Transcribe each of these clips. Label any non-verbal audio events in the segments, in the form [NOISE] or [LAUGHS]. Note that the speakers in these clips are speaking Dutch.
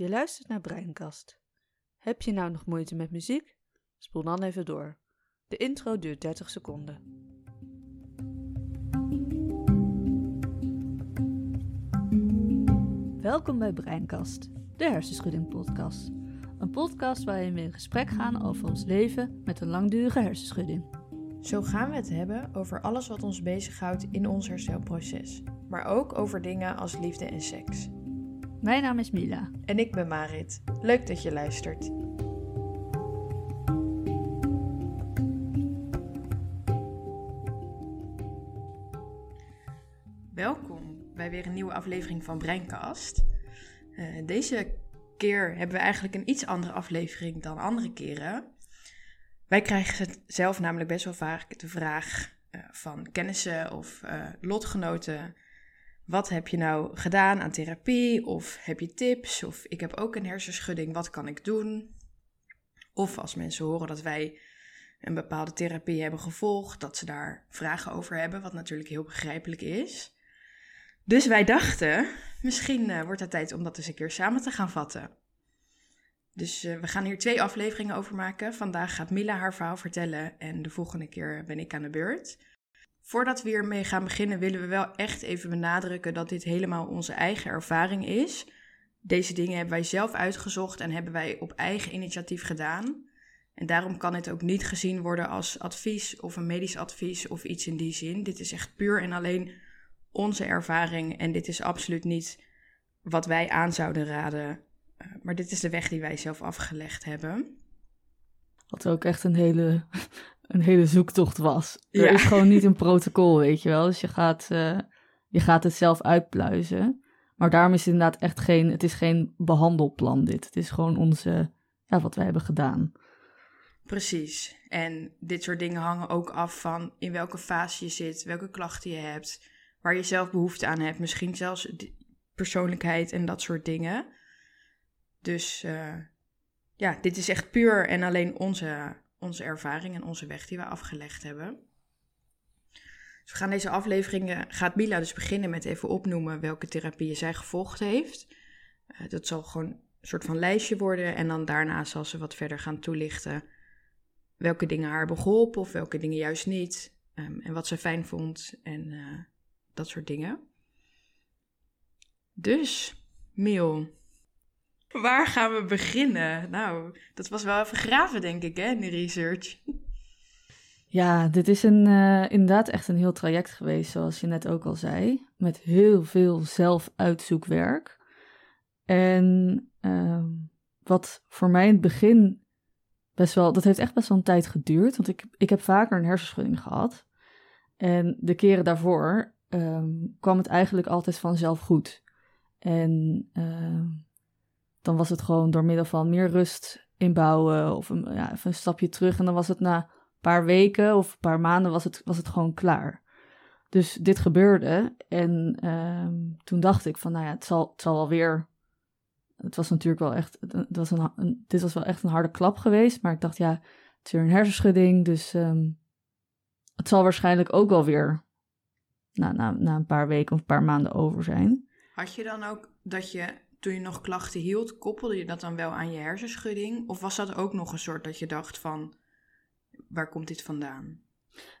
Je luistert naar Breinkast. Heb je nou nog moeite met muziek? Spoel dan even door. De intro duurt 30 seconden. Welkom bij Breinkast, de hersenschudding podcast. Een podcast waarin we in gesprek gaan over ons leven met een langdurige hersenschudding. Zo gaan we het hebben over alles wat ons bezighoudt in ons herstelproces, maar ook over dingen als liefde en seks. Mijn naam is Mila. En ik ben Marit. Leuk dat je luistert. Welkom bij weer een nieuwe aflevering van Breinkast. Uh, deze keer hebben we eigenlijk een iets andere aflevering dan andere keren. Wij krijgen zelf namelijk best wel vaak de vraag uh, van kennissen of uh, lotgenoten wat heb je nou gedaan aan therapie? Of heb je tips? Of ik heb ook een hersenschudding, wat kan ik doen? Of als mensen horen dat wij een bepaalde therapie hebben gevolgd, dat ze daar vragen over hebben, wat natuurlijk heel begrijpelijk is. Dus wij dachten, misschien uh, wordt het tijd om dat eens een keer samen te gaan vatten. Dus uh, we gaan hier twee afleveringen over maken. Vandaag gaat Mila haar verhaal vertellen en de volgende keer ben ik aan de beurt. Voordat we hiermee gaan beginnen, willen we wel echt even benadrukken dat dit helemaal onze eigen ervaring is. Deze dingen hebben wij zelf uitgezocht en hebben wij op eigen initiatief gedaan. En daarom kan het ook niet gezien worden als advies of een medisch advies of iets in die zin. Dit is echt puur en alleen onze ervaring en dit is absoluut niet wat wij aan zouden raden. Eh, maar dit is de weg die wij zelf afgelegd hebben. Wat ook echt een hele een hele zoektocht was. Er is gewoon niet een protocol, weet je wel. Dus je gaat, uh, je gaat het zelf uitpluizen. Maar daarom is het inderdaad echt geen, het is geen behandelplan dit. Het is gewoon onze, ja, wat wij hebben gedaan. Precies. En dit soort dingen hangen ook af van in welke fase je zit, welke klachten je hebt, waar je zelf behoefte aan hebt. Misschien zelfs persoonlijkheid en dat soort dingen. Dus uh, ja, dit is echt puur en alleen onze onze ervaring en onze weg die we afgelegd hebben. Dus we gaan deze afleveringen, gaat Mila dus beginnen met even opnoemen welke therapieën zij gevolgd heeft. Uh, dat zal gewoon een soort van lijstje worden en dan daarna zal ze wat verder gaan toelichten welke dingen haar hebben geholpen of welke dingen juist niet. Um, en wat ze fijn vond en uh, dat soort dingen. Dus, Miel, Waar gaan we beginnen? Nou, dat was wel even graven, denk ik, hè, in de research. Ja, dit is een, uh, inderdaad echt een heel traject geweest, zoals je net ook al zei. Met heel veel zelfuitzoekwerk. En uh, wat voor mij in het begin best wel, dat heeft echt best wel een tijd geduurd. Want ik, ik heb vaker een hersenschudding gehad. En de keren daarvoor um, kwam het eigenlijk altijd vanzelf goed. En uh, dan was het gewoon door middel van meer rust inbouwen of een, ja, even een stapje terug. En dan was het na een paar weken of een paar maanden was het, was het gewoon klaar. Dus dit gebeurde en uh, toen dacht ik van, nou ja, het zal, het zal wel weer... Het was natuurlijk wel echt, het was een, dit was wel echt een harde klap geweest. Maar ik dacht, ja, het is weer een hersenschudding, dus um, het zal waarschijnlijk ook wel weer na, na, na een paar weken of een paar maanden over zijn. Had je dan ook dat je toen je nog klachten hield, koppelde je dat dan wel aan je hersenschudding? Of was dat ook nog een soort dat je dacht van, waar komt dit vandaan?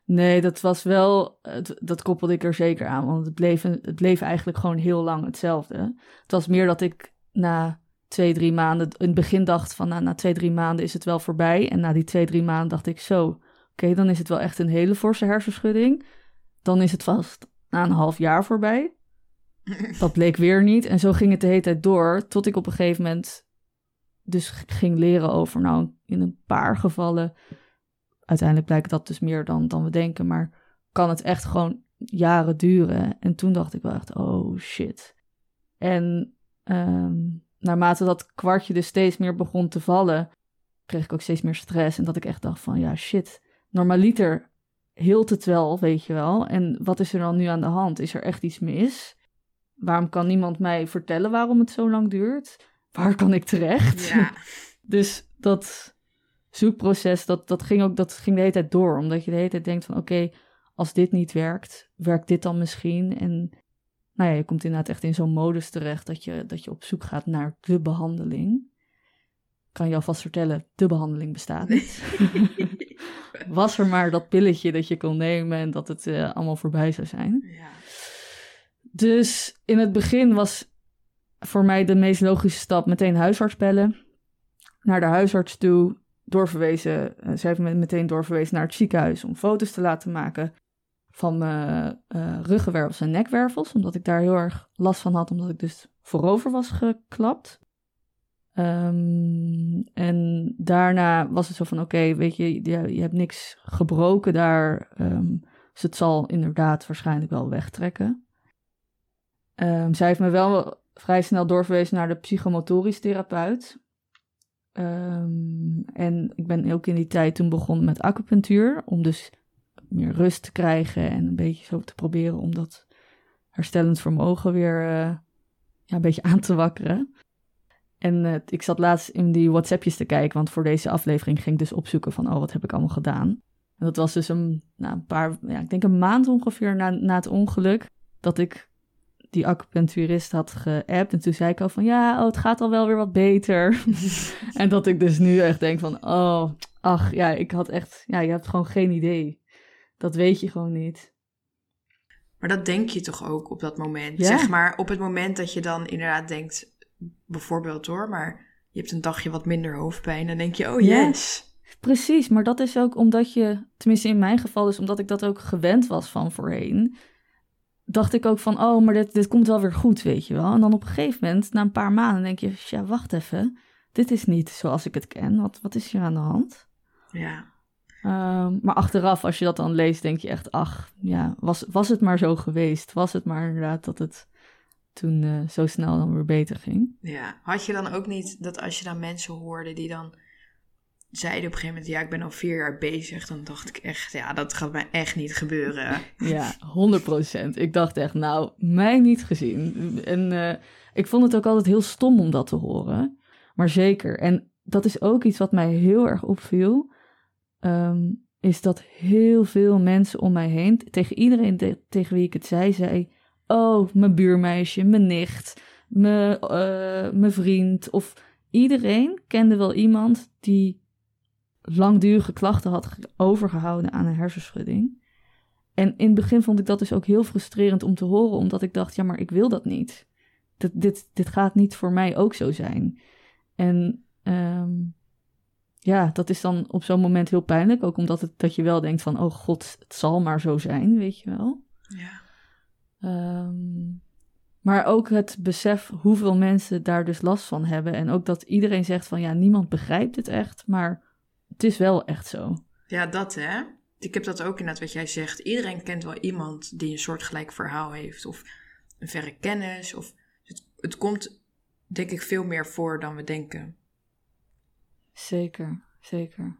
Nee, dat was wel, dat koppelde ik er zeker aan, want het bleef, het bleef eigenlijk gewoon heel lang hetzelfde. Het was meer dat ik na twee, drie maanden, in het begin dacht van, nou, na twee, drie maanden is het wel voorbij. En na die twee, drie maanden dacht ik zo, oké, dan is het wel echt een hele forse hersenschudding. Dan is het vast na een half jaar voorbij. Dat bleek weer niet. En zo ging het de hele tijd door. Tot ik op een gegeven moment dus ging leren over, nou, in een paar gevallen. Uiteindelijk blijkt dat dus meer dan, dan we denken. Maar kan het echt gewoon jaren duren. En toen dacht ik wel echt, oh shit. En um, naarmate dat kwartje dus steeds meer begon te vallen, kreeg ik ook steeds meer stress. En dat ik echt dacht van, ja shit, normaliter hield het wel, weet je wel. En wat is er dan nu aan de hand? Is er echt iets mis? Waarom kan niemand mij vertellen waarom het zo lang duurt? Waar kan ik terecht? Ja. [LAUGHS] dus dat zoekproces, dat, dat, ging ook, dat ging de hele tijd door. Omdat je de hele tijd denkt van oké, als dit niet werkt, werkt dit dan misschien? En nou ja, je komt inderdaad echt in zo'n modus terecht dat je, dat je op zoek gaat naar de behandeling. Kan je alvast vertellen, de behandeling bestaat niet. [LAUGHS] Was er maar dat pilletje dat je kon nemen en dat het uh, allemaal voorbij zou zijn. Ja. Dus in het begin was voor mij de meest logische stap meteen huisarts bellen. Naar de huisarts toe, doorverwezen. Uh, zij heeft me meteen doorverwezen naar het ziekenhuis om foto's te laten maken van mijn uh, ruggenwervels en nekwervels. Omdat ik daar heel erg last van had, omdat ik dus voorover was geklapt. Um, en daarna was het zo van, oké, weet je, je, hebt niks gebroken daar. Um, het zal inderdaad waarschijnlijk wel wegtrekken. Um, zij heeft me wel vrij snel doorverwezen naar de psychomotorisch therapeut. en ik ben ook in die tijd toen begonnen met acupunctuur, om dus meer rust te krijgen en een beetje zo te proberen om dat herstellend vermogen weer uh, ja, een beetje aan te wakkeren. En uh, ik zat laatst in die WhatsAppjes te kijken, want voor deze aflevering ging ik dus opzoeken van, oh, wat heb ik allemaal gedaan? En dat was dus een, nou, een paar, ja, ik denk een maand ongeveer na, na het ongeluk, dat ik die acupuncturist had geappt. En toen zei ik al van, ja, oh, het gaat al wel weer wat beter. [LAUGHS] en dat ik dus nu echt denk van, oh, ach, ja, ik had echt, ja, je hebt gewoon geen idee. Dat weet je gewoon niet. Maar dat denk je toch ook op dat moment? Ja. Zeg maar, op het moment dat je dan inderdaad denkt, bijvoorbeeld hoor, maar je hebt een dagje wat minder hoofdpijn, dan denk je, oh yes. Precies, maar dat is ook omdat je, tenminste in mijn geval is omdat ik dat ook gewend was van voorheen, dacht ik ook van, oh, maar dit, dit komt wel weer goed, weet je wel. En dan op een gegeven moment, na een paar maanden, denk je, ja, wacht even, dit is niet zoals ik het ken. Wat, wat is hier aan de hand? Ja. Um, maar achteraf, als je dat dan leest, denk je echt, ach, ja, was, was het maar zo geweest? Was het maar inderdaad dat het toen uh, zo snel dan weer beter ging? Ja, had je dan ook niet dat als je dan mensen hoorde die dan zeiden op een gegeven moment, ja, ik ben al vier jaar bezig, dan dacht ik echt, ja, dat gaat mij echt niet gebeuren. [LAUGHS] Ja, 100%. Ik dacht echt, nou, mij niet gezien. En uh, ik vond het ook altijd heel stom om dat te horen. Maar zeker. En dat is ook iets wat mij heel erg opviel um, is dat heel veel mensen om mij heen, tegen iedereen tegen wie ik het zei, zei: Oh, mijn buurmeisje, mijn nicht, mijn, uh, mijn vriend. Of iedereen kende wel iemand die langdurige klachten had overgehouden aan een hersenschudding. En in het begin vond ik dat dus ook heel frustrerend om te horen, omdat ik dacht: ja, maar ik wil dat niet. Dit, dit, dit gaat niet voor mij ook zo zijn. En um, ja, dat is dan op zo'n moment heel pijnlijk. Ook omdat het, dat je wel denkt van, oh god, het zal maar zo zijn, weet je wel. Ja. Um, maar ook het besef hoeveel mensen daar dus last van hebben. En ook dat iedereen zegt van, ja, niemand begrijpt het echt, maar het is wel echt zo. Ja, dat hè. Ik heb dat ook inderdaad wat jij zegt. Iedereen kent wel iemand die een soortgelijk verhaal heeft. Of een verre kennis. Of het, het komt denk ik veel meer voor dan we denken. Zeker, zeker.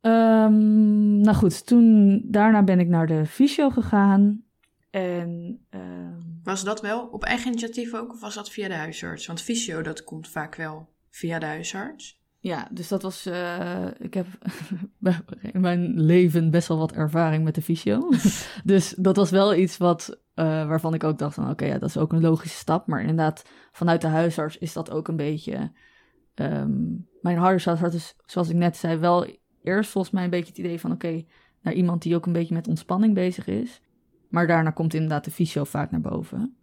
Um, nou goed, toen daarna ben ik naar de fysio gegaan. En, um... Was dat wel op eigen initiatief ook of was dat via de huisarts? Want fysio, dat komt vaak wel via de huisarts. Ja, dus dat was. Uh, ik heb [LAUGHS] in mijn leven best wel wat ervaring met de fysio. [LAUGHS] dus dat was wel iets wat, uh, waarvan ik ook dacht: van oké, ja, dat is ook een logische stap. Maar inderdaad, vanuit de huisarts is dat ook een beetje um, mijn harde had dus, zoals ik net zei, wel eerst volgens mij een beetje het idee van... oké, naar iemand die ook een beetje met ontspanning bezig is. Maar daarna komt inderdaad de fysio vaak naar boven.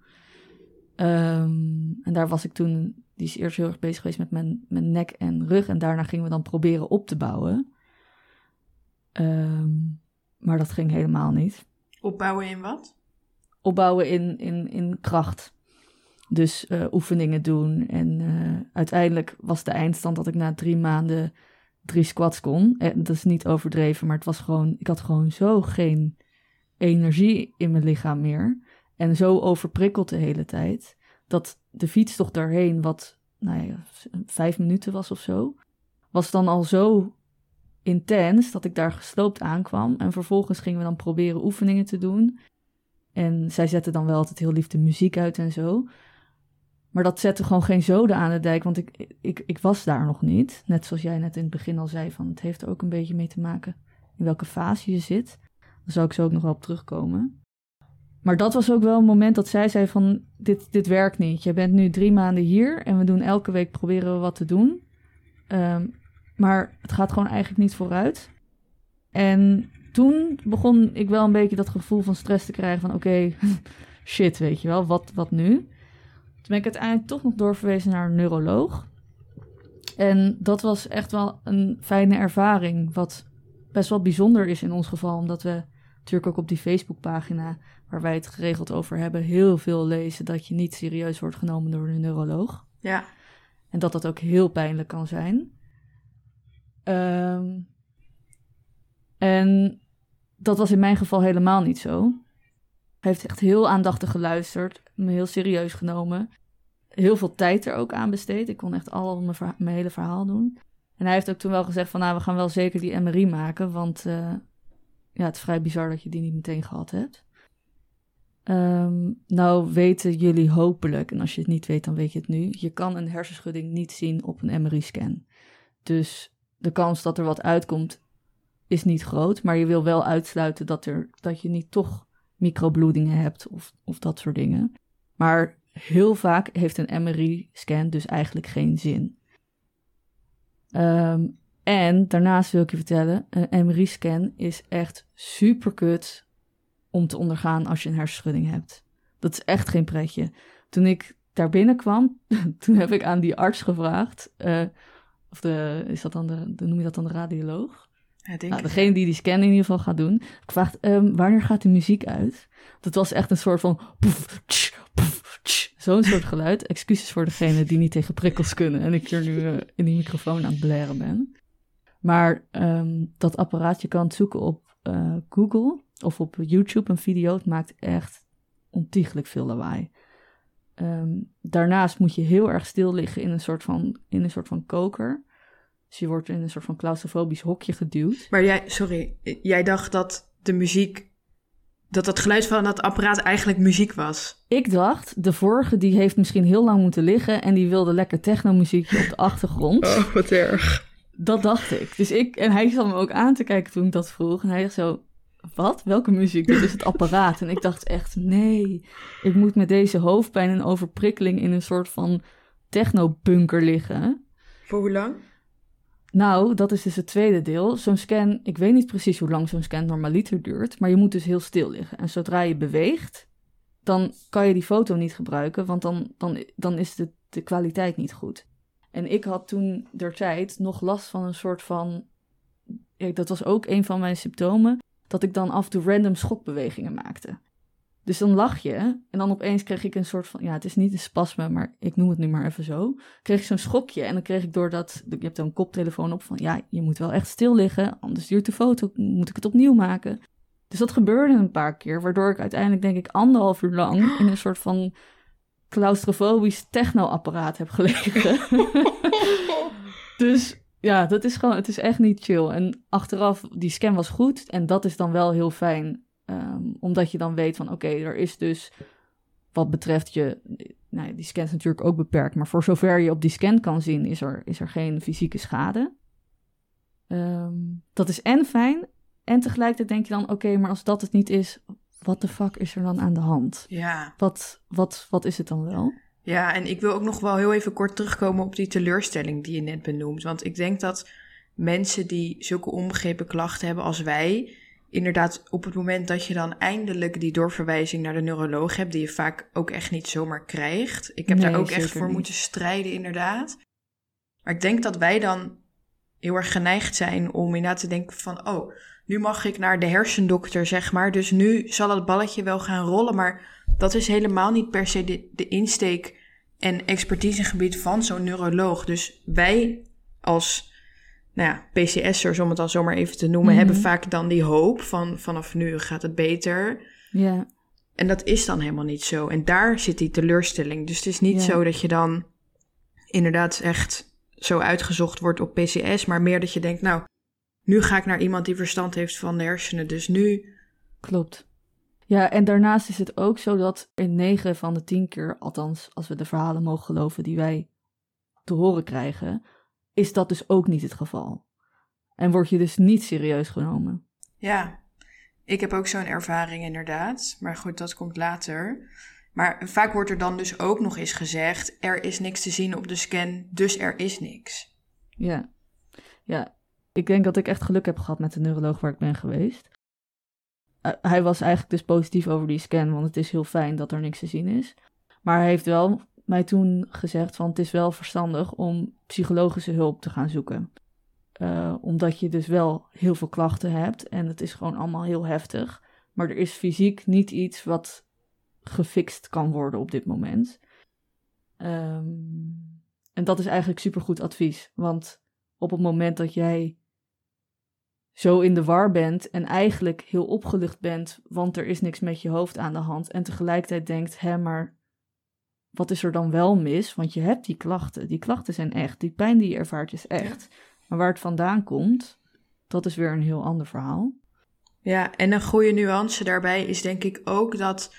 Um, en daar was ik toen... Die is eerst heel erg bezig geweest met mijn, mijn nek en rug. En daarna gingen we dan proberen op te bouwen. Um, maar dat ging helemaal niet. Opbouwen in wat? Opbouwen in, in, in kracht. Dus uh, oefeningen doen. En uh, uiteindelijk was de eindstand dat ik na drie maanden drie squats kon. En dat is niet overdreven, maar het was gewoon, ik had gewoon zo geen energie in mijn lichaam meer. En zo overprikkeld de hele tijd. Dat de fietstocht daarheen, wat nou ja, vijf minuten was of zo, was dan al zo intens dat ik daar gesloopt aankwam. En vervolgens gingen we dan proberen oefeningen te doen. En zij zetten dan wel altijd heel lief de muziek uit en zo. Maar dat zette gewoon geen zoden aan de dijk, want ik, ik, ik was daar nog niet. Net zoals jij net in het begin al zei, van het heeft er ook een beetje mee te maken in welke fase je zit. Daar zou ik zo ook nog wel op terugkomen. Maar dat was ook wel een moment dat zij zei van, dit, dit werkt niet. Je bent nu drie maanden hier en we doen elke week proberen we wat te doen. Ehm, maar het gaat gewoon eigenlijk niet vooruit. En toen begon ik wel een beetje dat gevoel van stress te krijgen van, oké, [LAUGHS] shit, weet je wel, wat, wat nu? Toen ben ik uiteindelijk toch nog doorverwezen naar een neuroloog. En dat was echt wel een fijne ervaring, wat best wel bijzonder is in ons geval, omdat we natuurlijk ook op die Facebookpagina waar wij het geregeld over hebben, heel veel lezen dat je niet serieus wordt genomen door een neuroloog. Ja. En dat dat ook heel pijnlijk kan zijn. Ehm, en dat was in mijn geval helemaal niet zo. Hij heeft echt heel aandachtig geluisterd, me heel serieus genomen. Heel veel tijd er ook aan besteed. Ik kon echt al mijn, mijn hele verhaal doen. En hij heeft ook toen wel gezegd van, nou, we gaan wel zeker die MRI maken, want uh, ja, het is vrij bizar dat je die niet meteen gehad hebt. Um, nou weten jullie hopelijk, en als je het niet weet, dan weet je het nu. Je kan een hersenschudding niet zien op een MRI-scan. Dus de kans dat er wat uitkomt is niet groot. Maar je wil wel uitsluiten dat, er, dat je niet toch microbloedingen hebt of, of dat soort dingen. Maar heel vaak heeft een MRI-scan dus eigenlijk geen zin. Um, en daarnaast wil ik je vertellen, een MRI-scan is echt super kut om te ondergaan als je een hersenschudding hebt. Dat is echt geen pretje. Toen ik daar binnenkwam, [LAUGHS] toen heb ik aan die arts gevraagd, uh, of de, is dat dan de, de, noem je dat dan de radioloog? Ja, denk nou, degene die die scan in ieder geval gaat doen. Ik vraag, um, wanneer gaat de muziek uit? Dat was echt een soort van zo'n soort geluid. Excuses voor degene die niet tegen prikkels kunnen en ik hier nu uh, in die microfoon aan het blaren ben. Maar um, dat apparaatje kan het zoeken op uh, Google of op YouTube een video. Het maakt echt ontiegelijk veel lawaai. Um, daarnaast moet je heel erg stil liggen in een soort van, in een soort van koker. Dus je wordt in een soort van claustrofobisch hokje geduwd. Maar jij, sorry, jij dacht dat de muziek, dat het geluid van dat apparaat eigenlijk muziek was? Ik dacht, de vorige die heeft misschien heel lang moeten liggen en die wilde lekker technomuziekje op de achtergrond. Oh, wat erg. Dat dacht ik. Dus ik, en hij zat me ook aan te kijken toen ik dat vroeg. En hij zegt zo, wat? Welke muziek? Dit is het apparaat. En ik dacht echt, nee, ik moet met deze hoofdpijn en overprikkeling in een soort van technobunker liggen. Voor hoe lang? Nou, dat is dus het tweede deel. Zo'n scan, ik weet niet precies hoe lang zo'n scan normaliter duurt, maar je moet dus heel stil liggen. En zodra je beweegt, dan kan je die foto niet gebruiken, want dan, dan, dan is de, de kwaliteit niet goed. En ik had toen der tijd nog last van een soort van. Ja, dat was ook een van mijn symptomen. Dat ik dan af en toe random schokbewegingen maakte. Dus dan lag je en dan opeens kreeg ik een soort van. Ja, het is niet een spasme, maar ik noem het nu maar even zo. Kreeg ik zo'n schokje en dan kreeg ik doordat. Je hebt dan een koptelefoon op van. Ja, je moet wel echt stil liggen, anders duurt de foto. Moet ik het opnieuw maken. Dus dat gebeurde een paar keer, waardoor ik uiteindelijk, denk ik, anderhalf uur lang in een soort van claustrofobisch technoapparaat heb gelegen. [LAUGHS] dus ja, dat is gewoon, het is echt niet chill. En achteraf, die scan was goed en dat is dan wel heel fijn. Um, omdat je dan weet van oké, okay, er is dus wat betreft je, nou, die scan is natuurlijk ook beperkt, maar voor zover je op die scan kan zien, is er, is er geen fysieke schade. Um, dat is en fijn. En tegelijkertijd denk je dan, oké, okay, maar als dat het niet is, wat de fuck is er dan aan de hand? Ja. Wat, wat, wat is het dan wel? Ja, en ik wil ook nog wel heel even kort terugkomen op die teleurstelling die je net benoemt. Want ik denk dat mensen die zulke onbegrepen klachten hebben als wij, inderdaad op het moment dat je dan eindelijk die doorverwijzing naar de neuroloog hebt, die je vaak ook echt niet zomaar krijgt. Ik heb daar ook echt voor niet. moeten strijden, inderdaad. Maar ik denk dat wij dan heel erg geneigd zijn om inderdaad te denken van, oh, nu mag ik naar de hersendokter, zeg maar. Dus nu zal het balletje wel gaan rollen. Maar dat is helemaal niet per se de, de insteek en expertisegebied van zo'n neuroloog. Dus wij als nou ja, PCS'ers, om het dan zomaar even te noemen, hebben vaak dan die hoop van vanaf nu gaat het beter. Ja. En dat is dan helemaal niet zo. En daar zit die teleurstelling. Dus het is niet zo dat je dan inderdaad echt zo uitgezocht wordt op PCS, maar meer dat je denkt, nou, nu ga ik naar iemand die verstand heeft van de hersenen. Dus nu. Klopt. Ja, en daarnaast is het ook zo dat in 9 van de 10 keer, althans als we de verhalen mogen geloven die wij te horen krijgen, is dat dus ook niet het geval. En word je dus niet serieus genomen. Ja, Ik heb ook zo'n ervaring inderdaad. Maar goed, dat komt later. Maar vaak wordt er dan dus ook nog eens gezegd: er is niks te zien op de scan, dus er is niks. Ja, ja. Ik denk dat ik echt geluk heb gehad met de neuroloog waar ik ben geweest. Uh, hij was eigenlijk dus positief over die scan, want het is heel fijn dat er niks te zien is. Maar hij heeft wel mij toen gezegd van het is wel verstandig om psychologische hulp te gaan zoeken. Uh, omdat je dus wel heel veel klachten hebt en het is gewoon allemaal heel heftig. Maar er is fysiek niet iets wat gefixt kan worden op dit moment. Um, en dat is eigenlijk supergoed advies. Want op het moment dat jij zo in de war bent en eigenlijk heel opgelucht bent, want er is niks met je hoofd aan de hand, en tegelijkertijd denkt, hé, maar wat is er dan wel mis? Want je hebt die klachten. Die klachten zijn echt. Die pijn die je ervaart is echt. Maar waar het vandaan komt, dat is weer een heel ander verhaal. Ja, en een goede nuance daarbij is denk ik ook dat.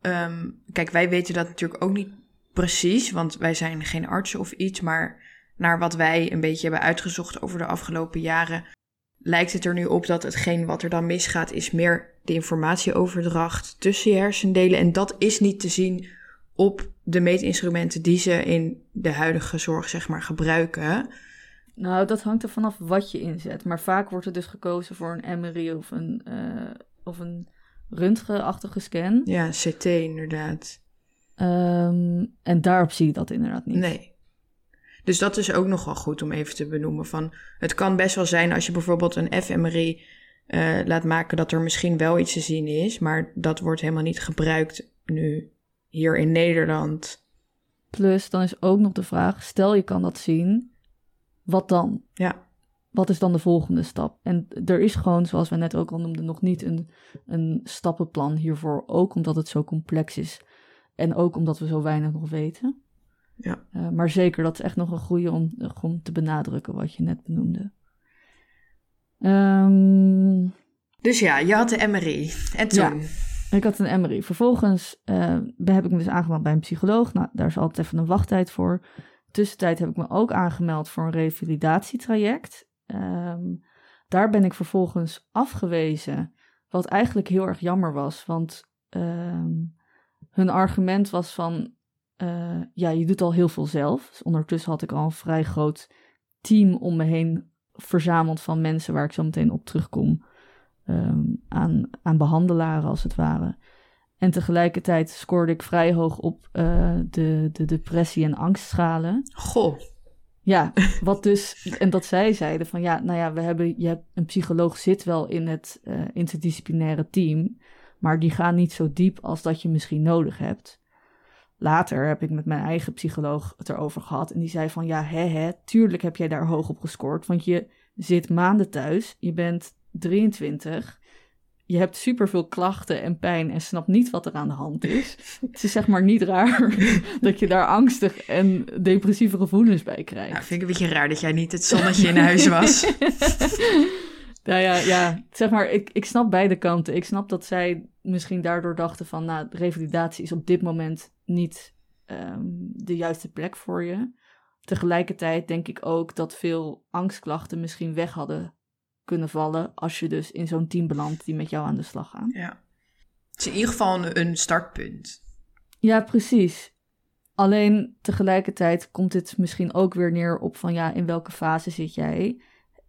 Um, kijk, wij weten dat natuurlijk ook niet precies, want wij zijn geen artsen of iets. Maar naar wat wij een beetje hebben uitgezocht over de afgelopen jaren, lijkt het er nu op dat hetgeen wat er dan misgaat, is meer de informatieoverdracht tussen je hersendelen. En dat is niet te zien op de meetinstrumenten die ze in de huidige zorg zeg maar gebruiken. Nou, dat hangt er vanaf wat je inzet. Maar vaak wordt er dus gekozen voor een MRI of een, uh, of een röntgenachtige scan. Ja, CT inderdaad. Um, en daarop zie je dat inderdaad niet. Nee. Dus dat is ook nog wel goed om even te benoemen. Van, het kan best wel zijn als je bijvoorbeeld een fMRI uh, laat maken dat er misschien wel iets te zien is, maar dat wordt helemaal niet gebruikt nu hier in Nederland. Plus, dan is ook nog de vraag: stel je kan dat zien, wat dan? Ja. Wat is dan de volgende stap? En er is gewoon, zoals we net ook al noemden, nog niet een, een stappenplan hiervoor. Ook omdat het zo complex is. En ook omdat we zo weinig nog weten. Ja. Uh, maar zeker, dat is echt nog een goede om, om te benadrukken wat je net benoemde. Um, dus ja, je had de MRI. En toen? Ja. Ik had een MRI. Vervolgens uh, heb ik me dus aangemeld bij een psycholoog. Nou, daar is altijd even een wachttijd voor. Tussentijd heb ik me ook aangemeld voor een revalidatietraject. Um, daar ben ik vervolgens afgewezen. Wat eigenlijk heel erg jammer was. Want um, hun argument was van... Uh, ja, je doet al heel veel zelf. Dus ondertussen had ik al een vrij groot team om me heen verzameld van mensen waar ik zo meteen op terugkom um, aan, aan behandelaren als het ware. En tegelijkertijd scoorde ik vrij hoog op uh, de, de depressie- en angstschalen. Goh. Ja, wat dus, [LAUGHS] en dat zij zeiden van ja, nou ja, we hebben, je hebt, een psycholoog zit wel in het uh, interdisciplinaire team, maar die gaan niet zo diep als dat je misschien nodig hebt. Later heb ik met mijn eigen psycholoog het erover gehad en die zei van ja, hè, hè, tuurlijk heb jij daar hoog op gescoord, want je zit maanden thuis, je bent 23. Je hebt superveel klachten en pijn en snapt niet wat er aan de hand is. [LAUGHS] Het is zeg maar niet raar [LAUGHS] dat je daar angstig en depressieve gevoelens bij krijgt. Nou, vind ik een beetje raar dat jij niet het zonnetje in huis was. [LAUGHS] nou ja, ja, zeg maar, ik, ik snap beide kanten. Ik snap dat zij misschien daardoor dachten van, nou, revalidatie is op dit moment niet um, de juiste plek voor je. Tegelijkertijd denk ik ook dat veel angstklachten misschien weg hadden kunnen vallen als je dus in zo'n team belandt die met jou aan de slag gaan. Ja. Het is in ieder geval een, een startpunt. Ja, precies. Alleen tegelijkertijd komt dit misschien ook weer neer op van ja, in welke fase zit jij?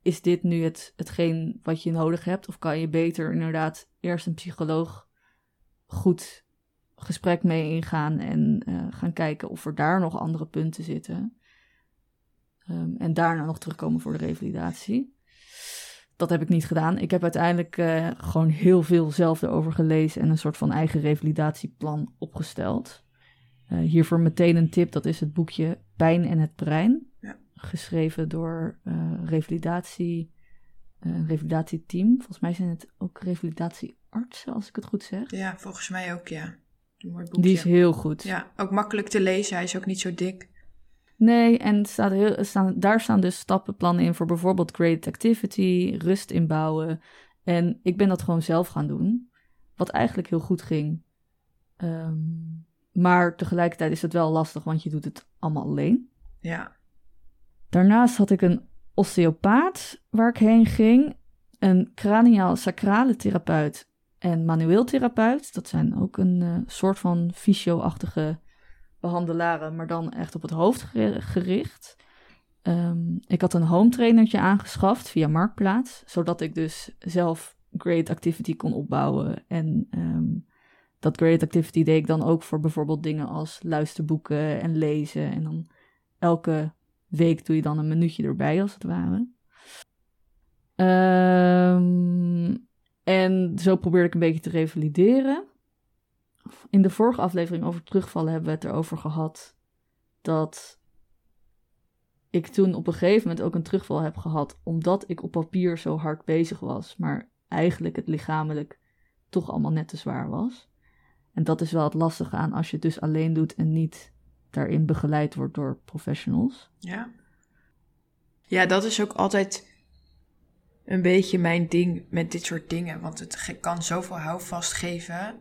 Is dit nu het, hetgeen wat je nodig hebt? Of kan je beter inderdaad eerst een psycholoog goed gesprek mee ingaan en uh, gaan kijken of er daar nog andere punten zitten? Um, en daarna nog terugkomen voor de revalidatie dat heb ik niet gedaan. Ik heb uiteindelijk uh, gewoon heel veel zelf erover gelezen en een soort van eigen revalidatieplan opgesteld. Uh, hiervoor meteen een tip, dat is het boekje Pijn en het Brein. Geschreven door uh, revalidatie, revalidatieteam. Volgens mij zijn het ook revalidatieartsen, als ik het goed zeg. Ja, volgens mij ook, ja. Een mooi boekje. Die is heel goed. Ja, ook makkelijk te lezen. Hij is ook niet zo dik. Nee, en staat heel, staan, daar staan dus stappenplannen in voor bijvoorbeeld graded activity, rust inbouwen. En ik ben dat gewoon zelf gaan doen, wat eigenlijk heel goed ging. Um, maar tegelijkertijd is het wel lastig, want je doet het allemaal alleen. Ja. Daarnaast had ik een osteopaat waar ik heen ging. een craniaal-sacrale therapeut en manueel therapeut. Dat zijn ook een uh, soort van fysio-achtige behandelaren, maar dan echt op het hoofd gericht. Um, ik had een home trainertje aangeschaft via Marktplaats, zodat ik dus zelf Great Activity kon opbouwen. En um, dat Great Activity deed ik dan ook voor bijvoorbeeld dingen als luisterboeken en lezen. En dan elke week doe je dan een minuutje erbij, als het ware. Um, en zo probeerde ik een beetje te revalideren. In de vorige aflevering over terugvallen hebben we het erover gehad dat ik toen op een gegeven moment ook een terugval heb gehad, omdat ik op papier zo hard bezig was, maar eigenlijk het lichamelijk toch allemaal net te zwaar was. En dat is wel het lastige aan als je het dus alleen doet en niet daarin begeleid wordt door professionals. Ja. Ja, dat is ook altijd een beetje mijn ding met dit soort dingen. Want het kan zoveel houvast geven.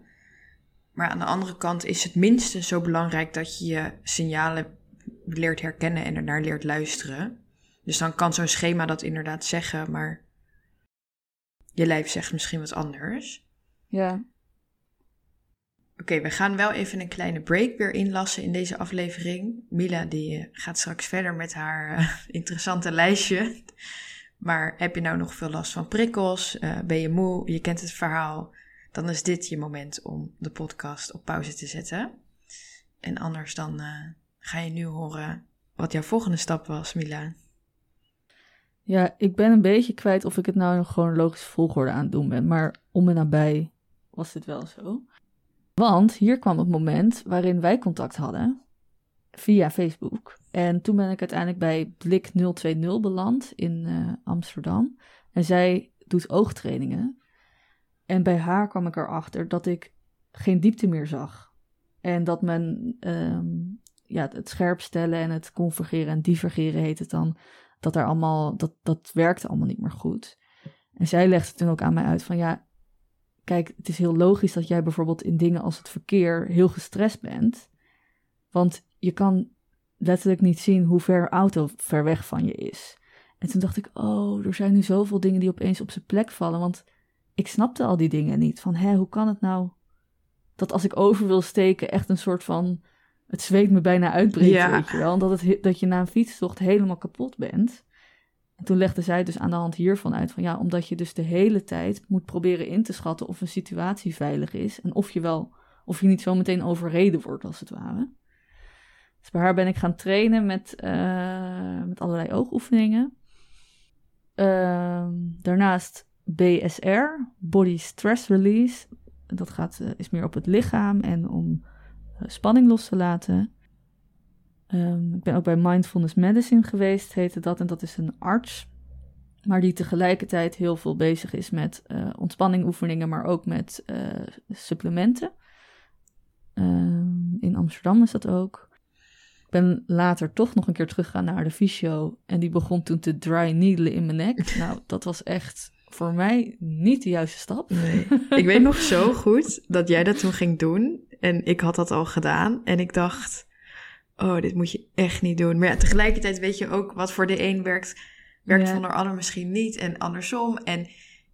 Maar aan de andere kant is het minstens zo belangrijk dat je je signalen leert herkennen en ernaar leert luisteren. Dus dan kan zo'n schema dat inderdaad zeggen, maar je lijf zegt misschien wat anders. Ja. Oké, we gaan wel even een kleine break weer inlassen in deze aflevering. Mila die eh, gaat straks verder met haar uh, [LAUGHS] interessante lijstje. Maar heb je nou nog veel last van prikkels? Uh, ben je moe? Je kent het verhaal? Dan is dit je moment om de podcast op pauze te zetten. En anders dan ga je nu horen wat jouw volgende stap was, Mila. Ja, ik ben een beetje kwijt of ik het nou gewoon logische volgorde aan het doen ben. Maar om en nabij was dit wel zo. Want hier kwam het moment waarin wij contact hadden via Facebook. En toen ben ik uiteindelijk bij Blik 020 beland in uh, Amsterdam. En zij doet oogtrainingen. En bij haar kwam ik erachter dat ik geen diepte meer zag. En dat men um, ja, het scherp stellen en het convergeren en divergeren heet het dan. Dat daar allemaal, dat, dat werkte allemaal niet meer goed. En zij legde toen ook aan mij uit van ja, kijk, het is heel logisch dat jij bijvoorbeeld in dingen als het verkeer heel gestrest bent. Want je kan letterlijk niet zien hoe ver auto ver weg van je is. En toen dacht ik, oh, er zijn nu zoveel dingen die opeens op zijn plek vallen. Want ik snapte al die dingen niet. Van, hé, hoe kan het nou dat als ik over wil steken echt een soort van... Het zweet me bijna uitbreekt, ja. weet je wel. Dat, het, dat je na een fietstocht helemaal kapot bent. En toen legde zij dus aan de hand hiervan uit van ja, omdat je dus de hele tijd moet proberen in te schatten of een situatie veilig is en of je wel, of je niet zo meteen overreden wordt als het ware. Dus bij haar ben ik gaan trainen met, uh, met allerlei oogoefeningen. Uh, daarnaast BSR, Body Stress Release. Dat gaat, uh, is meer op het lichaam en om eh, spanning los te laten. Um, ik ben ook bij Mindfulness Medicine geweest, heette dat. En dat is een arts, maar die tegelijkertijd heel veel bezig is met uh, ontspanningoefeningen, maar ook met uh, supplementen. Um, in Amsterdam is dat ook. Ik ben later toch nog een keer teruggegaan naar de fysio. En die begon toen te dry needelen in mijn nek. [LAUGHS] Nou, dat was echt voor mij niet de juiste stap. Nee. [LAUGHS] Ik weet nog zo goed dat jij dat toen ging doen. En ik had dat al gedaan. En ik dacht, oh, dit moet je echt niet doen. Maar ja, tegelijkertijd weet je ook wat voor de een werkt, werkt voor de ander misschien niet. En andersom. En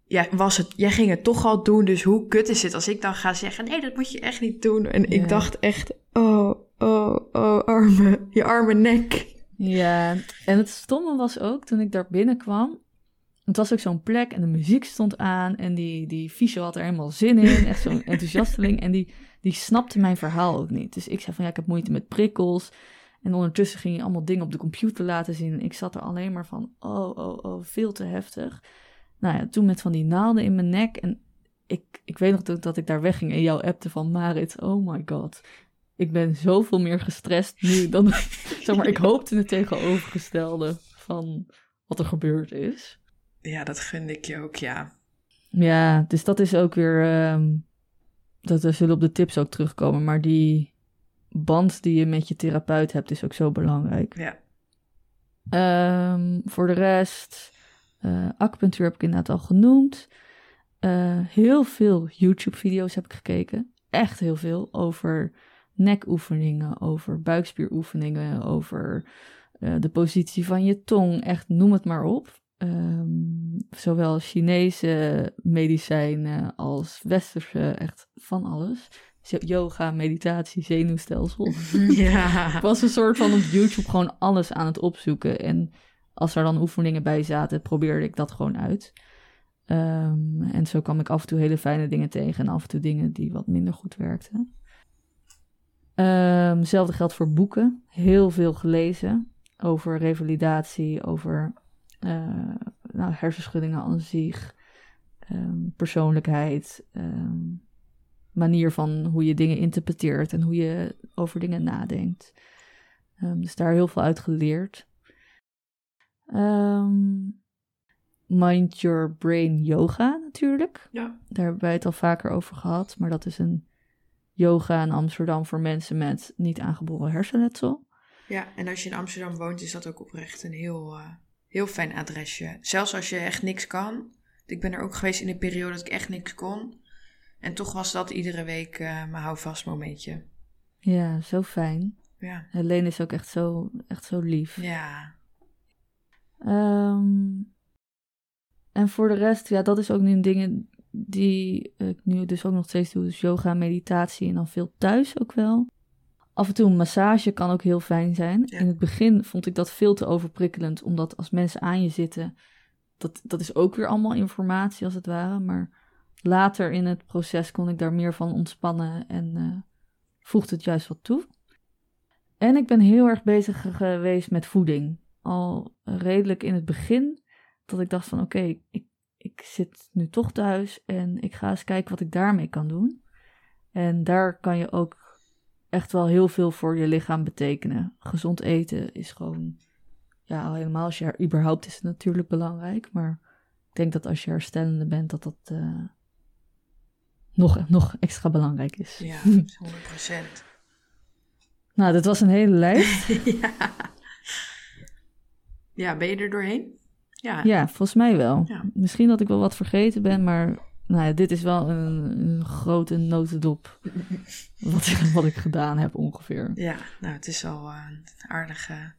ja, was het, jij ging het toch al doen. Dus hoe kut is het als ik dan ga zeggen, nee, dat moet je echt niet doen. En ik dacht echt, oh, oh, oh, arme, je arme nek. Ja, en het stomme was ook toen ik daar binnenkwam. Het was ook zo'n plek en de muziek stond aan en die, die fysio had er helemaal zin in. Echt zo'n [LAUGHS] enthousiasteling. En die, die snapte mijn verhaal ook niet. Dus ik zei van ja, ik heb moeite met prikkels. En ondertussen ging je allemaal dingen op de computer laten zien. Ik zat er alleen maar van, oh, oh, oh, veel te heftig. Nou ja, toen met van die naalden in mijn nek. En ik, ik weet nog dat ik daar wegging en jou appte van Marit, oh my god. Ik ben zoveel meer gestrest nu [LAUGHS] dan, zeg maar, ik hoopte het tegenovergestelde van wat er gebeurd is. Ja, dat gunde ik je ook, ja. Ja, dus dat is ook weer, um, dat we zullen op de tips ook terugkomen, maar die band die je met je therapeut hebt is ook zo belangrijk. Ja. Um, voor de rest, uh, acupunctuur heb ik inderdaad al genoemd. Uh, heel veel YouTube-video's heb ik gekeken. Echt heel veel over nekoefeningen, over buikspieroefeningen, over uh, de positie van je tong. Echt, noem het maar op. ehm, zowel Chinese medicijnen als westerse, echt van alles. Yoga, meditatie, zenuwstelsel. [LAUGHS] [LAUGHS] Ja. Ik was een soort van op YouTube gewoon alles aan het opzoeken. En als er dan oefeningen bij zaten, probeerde ik dat gewoon uit. Ehm, en zo kwam ik af en toe hele fijne dingen tegen en af en toe dingen die wat minder goed werkten. Ehm, hetzelfde geldt voor boeken. Heel veel gelezen over revalidatie, over nou, hersenschuddingen aan zich, ehm, persoonlijkheid, manier van hoe je dingen interpreteert en hoe je over dingen nadenkt. dus daar heel veel uit geleerd. Mind Your Brain Yoga natuurlijk. Ja. Daar hebben wij het al vaker over gehad. Maar dat is een yoga in Amsterdam voor mensen met niet aangeboren hersenletsel. Ja, en als je in Amsterdam woont, is dat ook oprecht een heel, uh, heel fijn adresje. Zelfs als je echt niks kan. Ik ben er ook geweest in een periode dat ik echt niks kon. En toch was dat iedere week uh, mijn houvast momentje. Ja, zo fijn. Ja. Helene is ook echt zo, echt zo lief. Ja. Um, en voor de rest, ja, dat is ook nu dingen die ik nu dus ook nog steeds doe. Dus yoga, meditatie en dan veel thuis ook wel. Af en toe een massage kan ook heel fijn zijn. In het begin vond ik dat veel te overprikkelend, omdat als mensen aan je zitten, dat, dat is ook weer allemaal informatie als het ware. Maar later in het proces kon ik daar meer van ontspannen en uh, voegde het juist wat toe. En ik ben heel erg bezig geweest met voeding. Al redelijk in het begin dat ik dacht van oké, ik, ik zit nu toch thuis en ik ga eens kijken wat ik daarmee kan doen. En daar kan je ook echt wel heel veel voor je lichaam betekenen. Gezond eten is gewoon, ja, al helemaal als je er überhaupt is het natuurlijk belangrijk. Maar ik denk dat als je herstellende bent, dat dat uh, nog, nog extra belangrijk is. Ja, [LAUGHS] 100%. nou, dat was een hele lijst. [LAUGHS] ja. ja, ben je er doorheen? Ja, ja volgens mij wel. Ja. Misschien dat ik wel wat vergeten ben, maar nou dit is wel een, een grote notendop wat, wat ik gedaan heb ongeveer. Ja, nou het is al een aardige,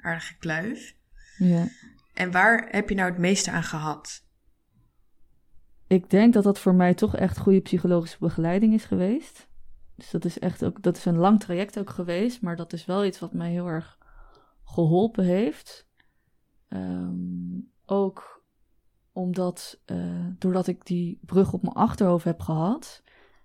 aardige kluif. Ja. En waar heb je nou het meeste aan gehad? Ik denk dat dat voor mij toch echt goede psychologische begeleiding is geweest. Dus dat is echt ook, dat is een lang traject ook geweest, maar dat is wel iets wat mij heel erg geholpen heeft. Ehm, ook omdat, uh, doordat ik die brug op mijn achterhoofd heb gehad,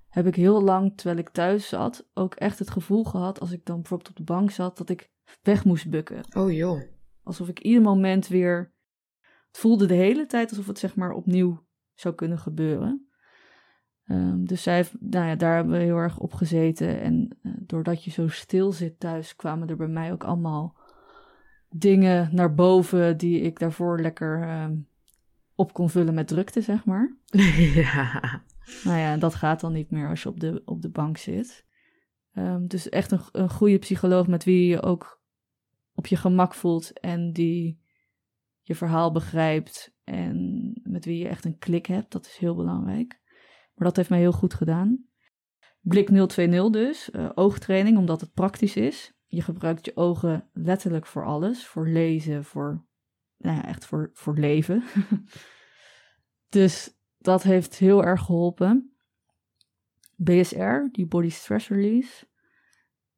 heb ik heel lang, terwijl ik thuis zat, ook echt het gevoel gehad, als ik dan bijvoorbeeld op de bank zat, dat ik weg moest bukken. Oh joh. Alsof ik ieder moment weer. Het voelde de hele tijd alsof het zeg maar opnieuw zou kunnen gebeuren. Um, dus zij, nou ja, daar hebben we heel erg op gezeten. En uh, doordat je zo stil zit thuis, kwamen er bij mij ook allemaal dingen naar boven die ik daarvoor lekker uh, op kon vullen met drukte, zeg maar. [LAUGHS] ja. Nou ja, dat gaat dan niet meer als je op de, op de bank zit. Um, dus echt een, een goede psycholoog met wie je ook op je gemak voelt en die je verhaal begrijpt en met wie je echt een klik hebt. Dat is heel belangrijk. Maar dat heeft mij heel goed gedaan. Blik 020 dus, uh, oogtraining, omdat het praktisch is. Je gebruikt je ogen letterlijk voor alles. Voor lezen, voor, nou ja, echt voor, voor leven. [LAUGHS] dus dat heeft heel erg geholpen. BSR, die Body Stress Release.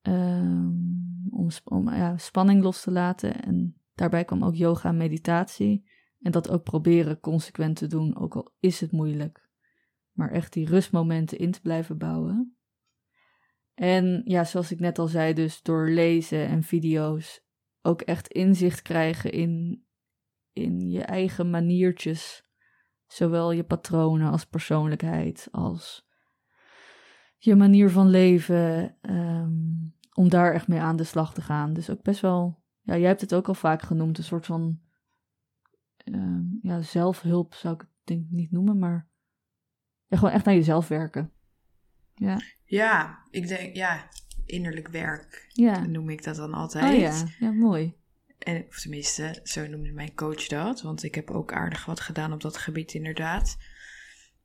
Um, om, om ja, spanning los te laten. En daarbij kwam ook yoga en meditatie. En dat ook proberen consequent te doen, ook al is het moeilijk. Maar echt die rustmomenten in te blijven bouwen. En ja, zoals ik net al zei, dus door lezen en video's ook echt inzicht krijgen in, in je eigen maniertjes. Zowel je patronen als persoonlijkheid, als je manier van leven. Um, om daar echt mee aan de slag te gaan. Dus ook best wel, ja, jij hebt het ook al vaak genoemd, een soort van uh, ja, zelfhulp zou ik het denk niet noemen, maar ja, gewoon echt naar jezelf werken. Ja. Ja, ik denk, ja, innerlijk werk ja. noem ik dat dan altijd. Oh ja, ja mooi. En, of tenminste, zo noemde mijn coach dat, want ik heb ook aardig wat gedaan op dat gebied inderdaad.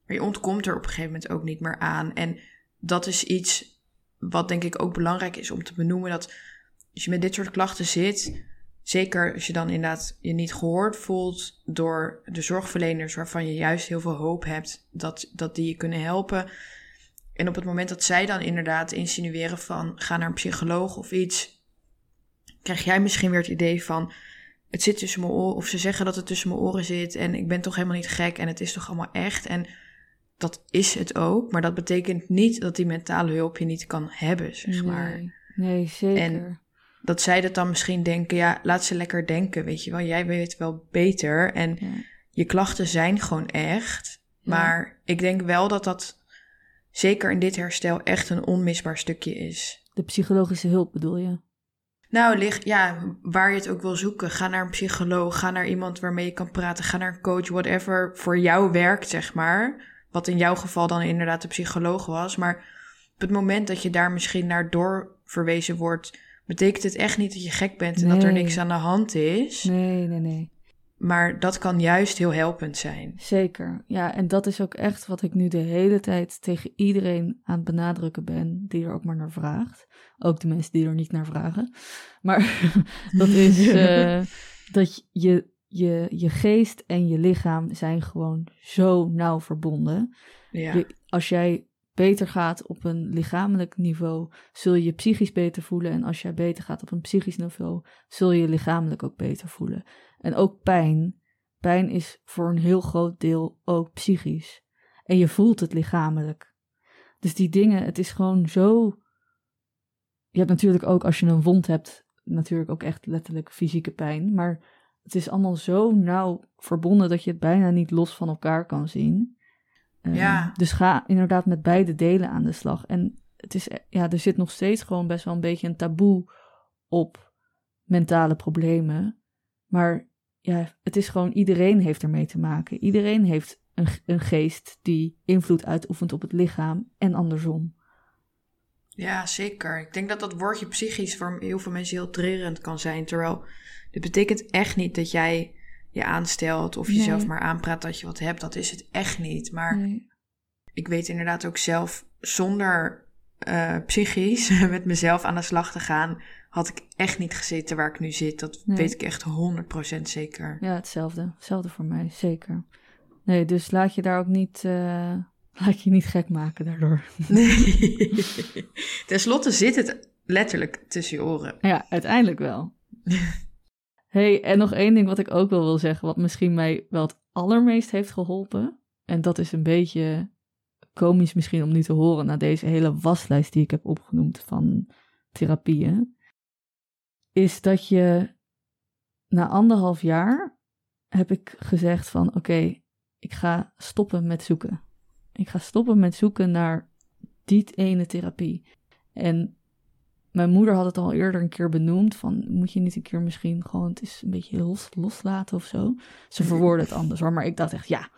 Maar je ontkomt er op een gegeven moment ook niet meer aan. En dat is iets wat denk ik ook belangrijk is om te benoemen, dat als je met dit soort klachten zit, zeker als je dan inderdaad je niet gehoord voelt door de zorgverleners waarvan je juist heel veel hoop hebt dat, dat die je kunnen helpen. En op het moment dat zij dan inderdaad insinueren van ga naar een psycholoog of iets, krijg jij misschien weer het idee van het zit tussen mijn oren, of ze zeggen dat het tussen mijn oren zit en ik ben toch helemaal niet gek en het is toch allemaal echt. En dat is het ook, maar dat betekent niet dat die mentale hulp je niet kan hebben, zeg maar. Nee, nee zeker. En dat zij dat dan misschien denken, ja, laat ze lekker denken, weet je wel. Jij weet wel beter en Ja. je klachten zijn gewoon echt. Maar ik denk wel dat dat zeker in dit herstel echt een onmisbaar stukje is. De psychologische hulp bedoel je? Nou, lig, ja, waar je het ook wil zoeken. Ga naar een psycholoog, ga naar iemand waarmee je kan praten, ga naar een coach, whatever voor jou werkt, zeg maar. Wat in jouw geval dan inderdaad de psycholoog was. Maar op het moment dat je daar misschien naar doorverwezen wordt, betekent het echt niet dat je gek bent en dat er niks aan de hand is. Nee, nee, nee. Maar dat kan juist heel helpend zijn. Zeker. Ja, en dat is ook echt wat ik nu de hele tijd tegen iedereen aan het benadrukken ben, die er ook maar naar vraagt. Ook de mensen die er niet naar vragen. Maar [LAUGHS] dat is [LAUGHS] eh, dat je, je, je geest en je lichaam zijn gewoon zo nauw verbonden. Ja, Je, als jij beter gaat op een lichamelijk niveau, zul je je psychisch beter voelen. En als jij beter gaat op een psychisch niveau, zul je je lichamelijk ook beter voelen. En ook pijn. Pijn is voor een heel groot deel ook psychisch. En je voelt het lichamelijk. Dus die dingen, het is gewoon zo. Je hebt natuurlijk ook als je een wond hebt, natuurlijk ook echt letterlijk fysieke pijn. Maar het is allemaal zo nauw verbonden dat je het bijna niet los van elkaar kan zien. Eh, Ja. Dus ga inderdaad met beide delen aan de slag. En het is, ja, er zit nog steeds gewoon best wel een beetje een taboe op mentale problemen. Maar ja, het is gewoon iedereen heeft ermee te maken. Iedereen heeft een, een geest die invloed uitoefent op het lichaam en andersom. ja, zeker. Ik denk dat dat woordje psychisch voor heel veel mensen heel trerend kan zijn. Terwijl dit betekent echt niet dat jij je aanstelt of Nee. jezelf maar aanpraat dat je wat hebt. Dat is het echt niet. Maar Nee. ik weet inderdaad ook zelf, zonder eh, psychisch [LAUGHS] met mezelf aan de slag te gaan, had ik echt niet gezeten waar ik nu zit. Dat Nee. weet ik echt 100% zeker. Ja, hetzelfde. Hetzelfde voor mij, zeker. Nee, dus laat je daar ook niet, eh, [LAUGHS] laat je niet gek maken daardoor. [LAUGHS] Nee. Ten slotte zit het letterlijk tussen je oren. Ja, uiteindelijk wel. [LAUGHS] hey, en nog één ding wat ik ook wel wil zeggen, wat misschien mij wel het allermeest heeft geholpen. En dat is een beetje komisch misschien om nu te horen na deze hele waslijst die ik heb opgenoemd van therapieën. Is dat je na anderhalf jaar heb ik gezegd van oké, ik ga stoppen met zoeken. Ik ga stoppen met zoeken naar die ene therapie. En mijn moeder had het al eerder een keer benoemd. Van moet je niet een keer misschien gewoon het is een beetje los, loslaten of zo. Ze verwoordde het anders hoor. Maar ik dacht echt, ja,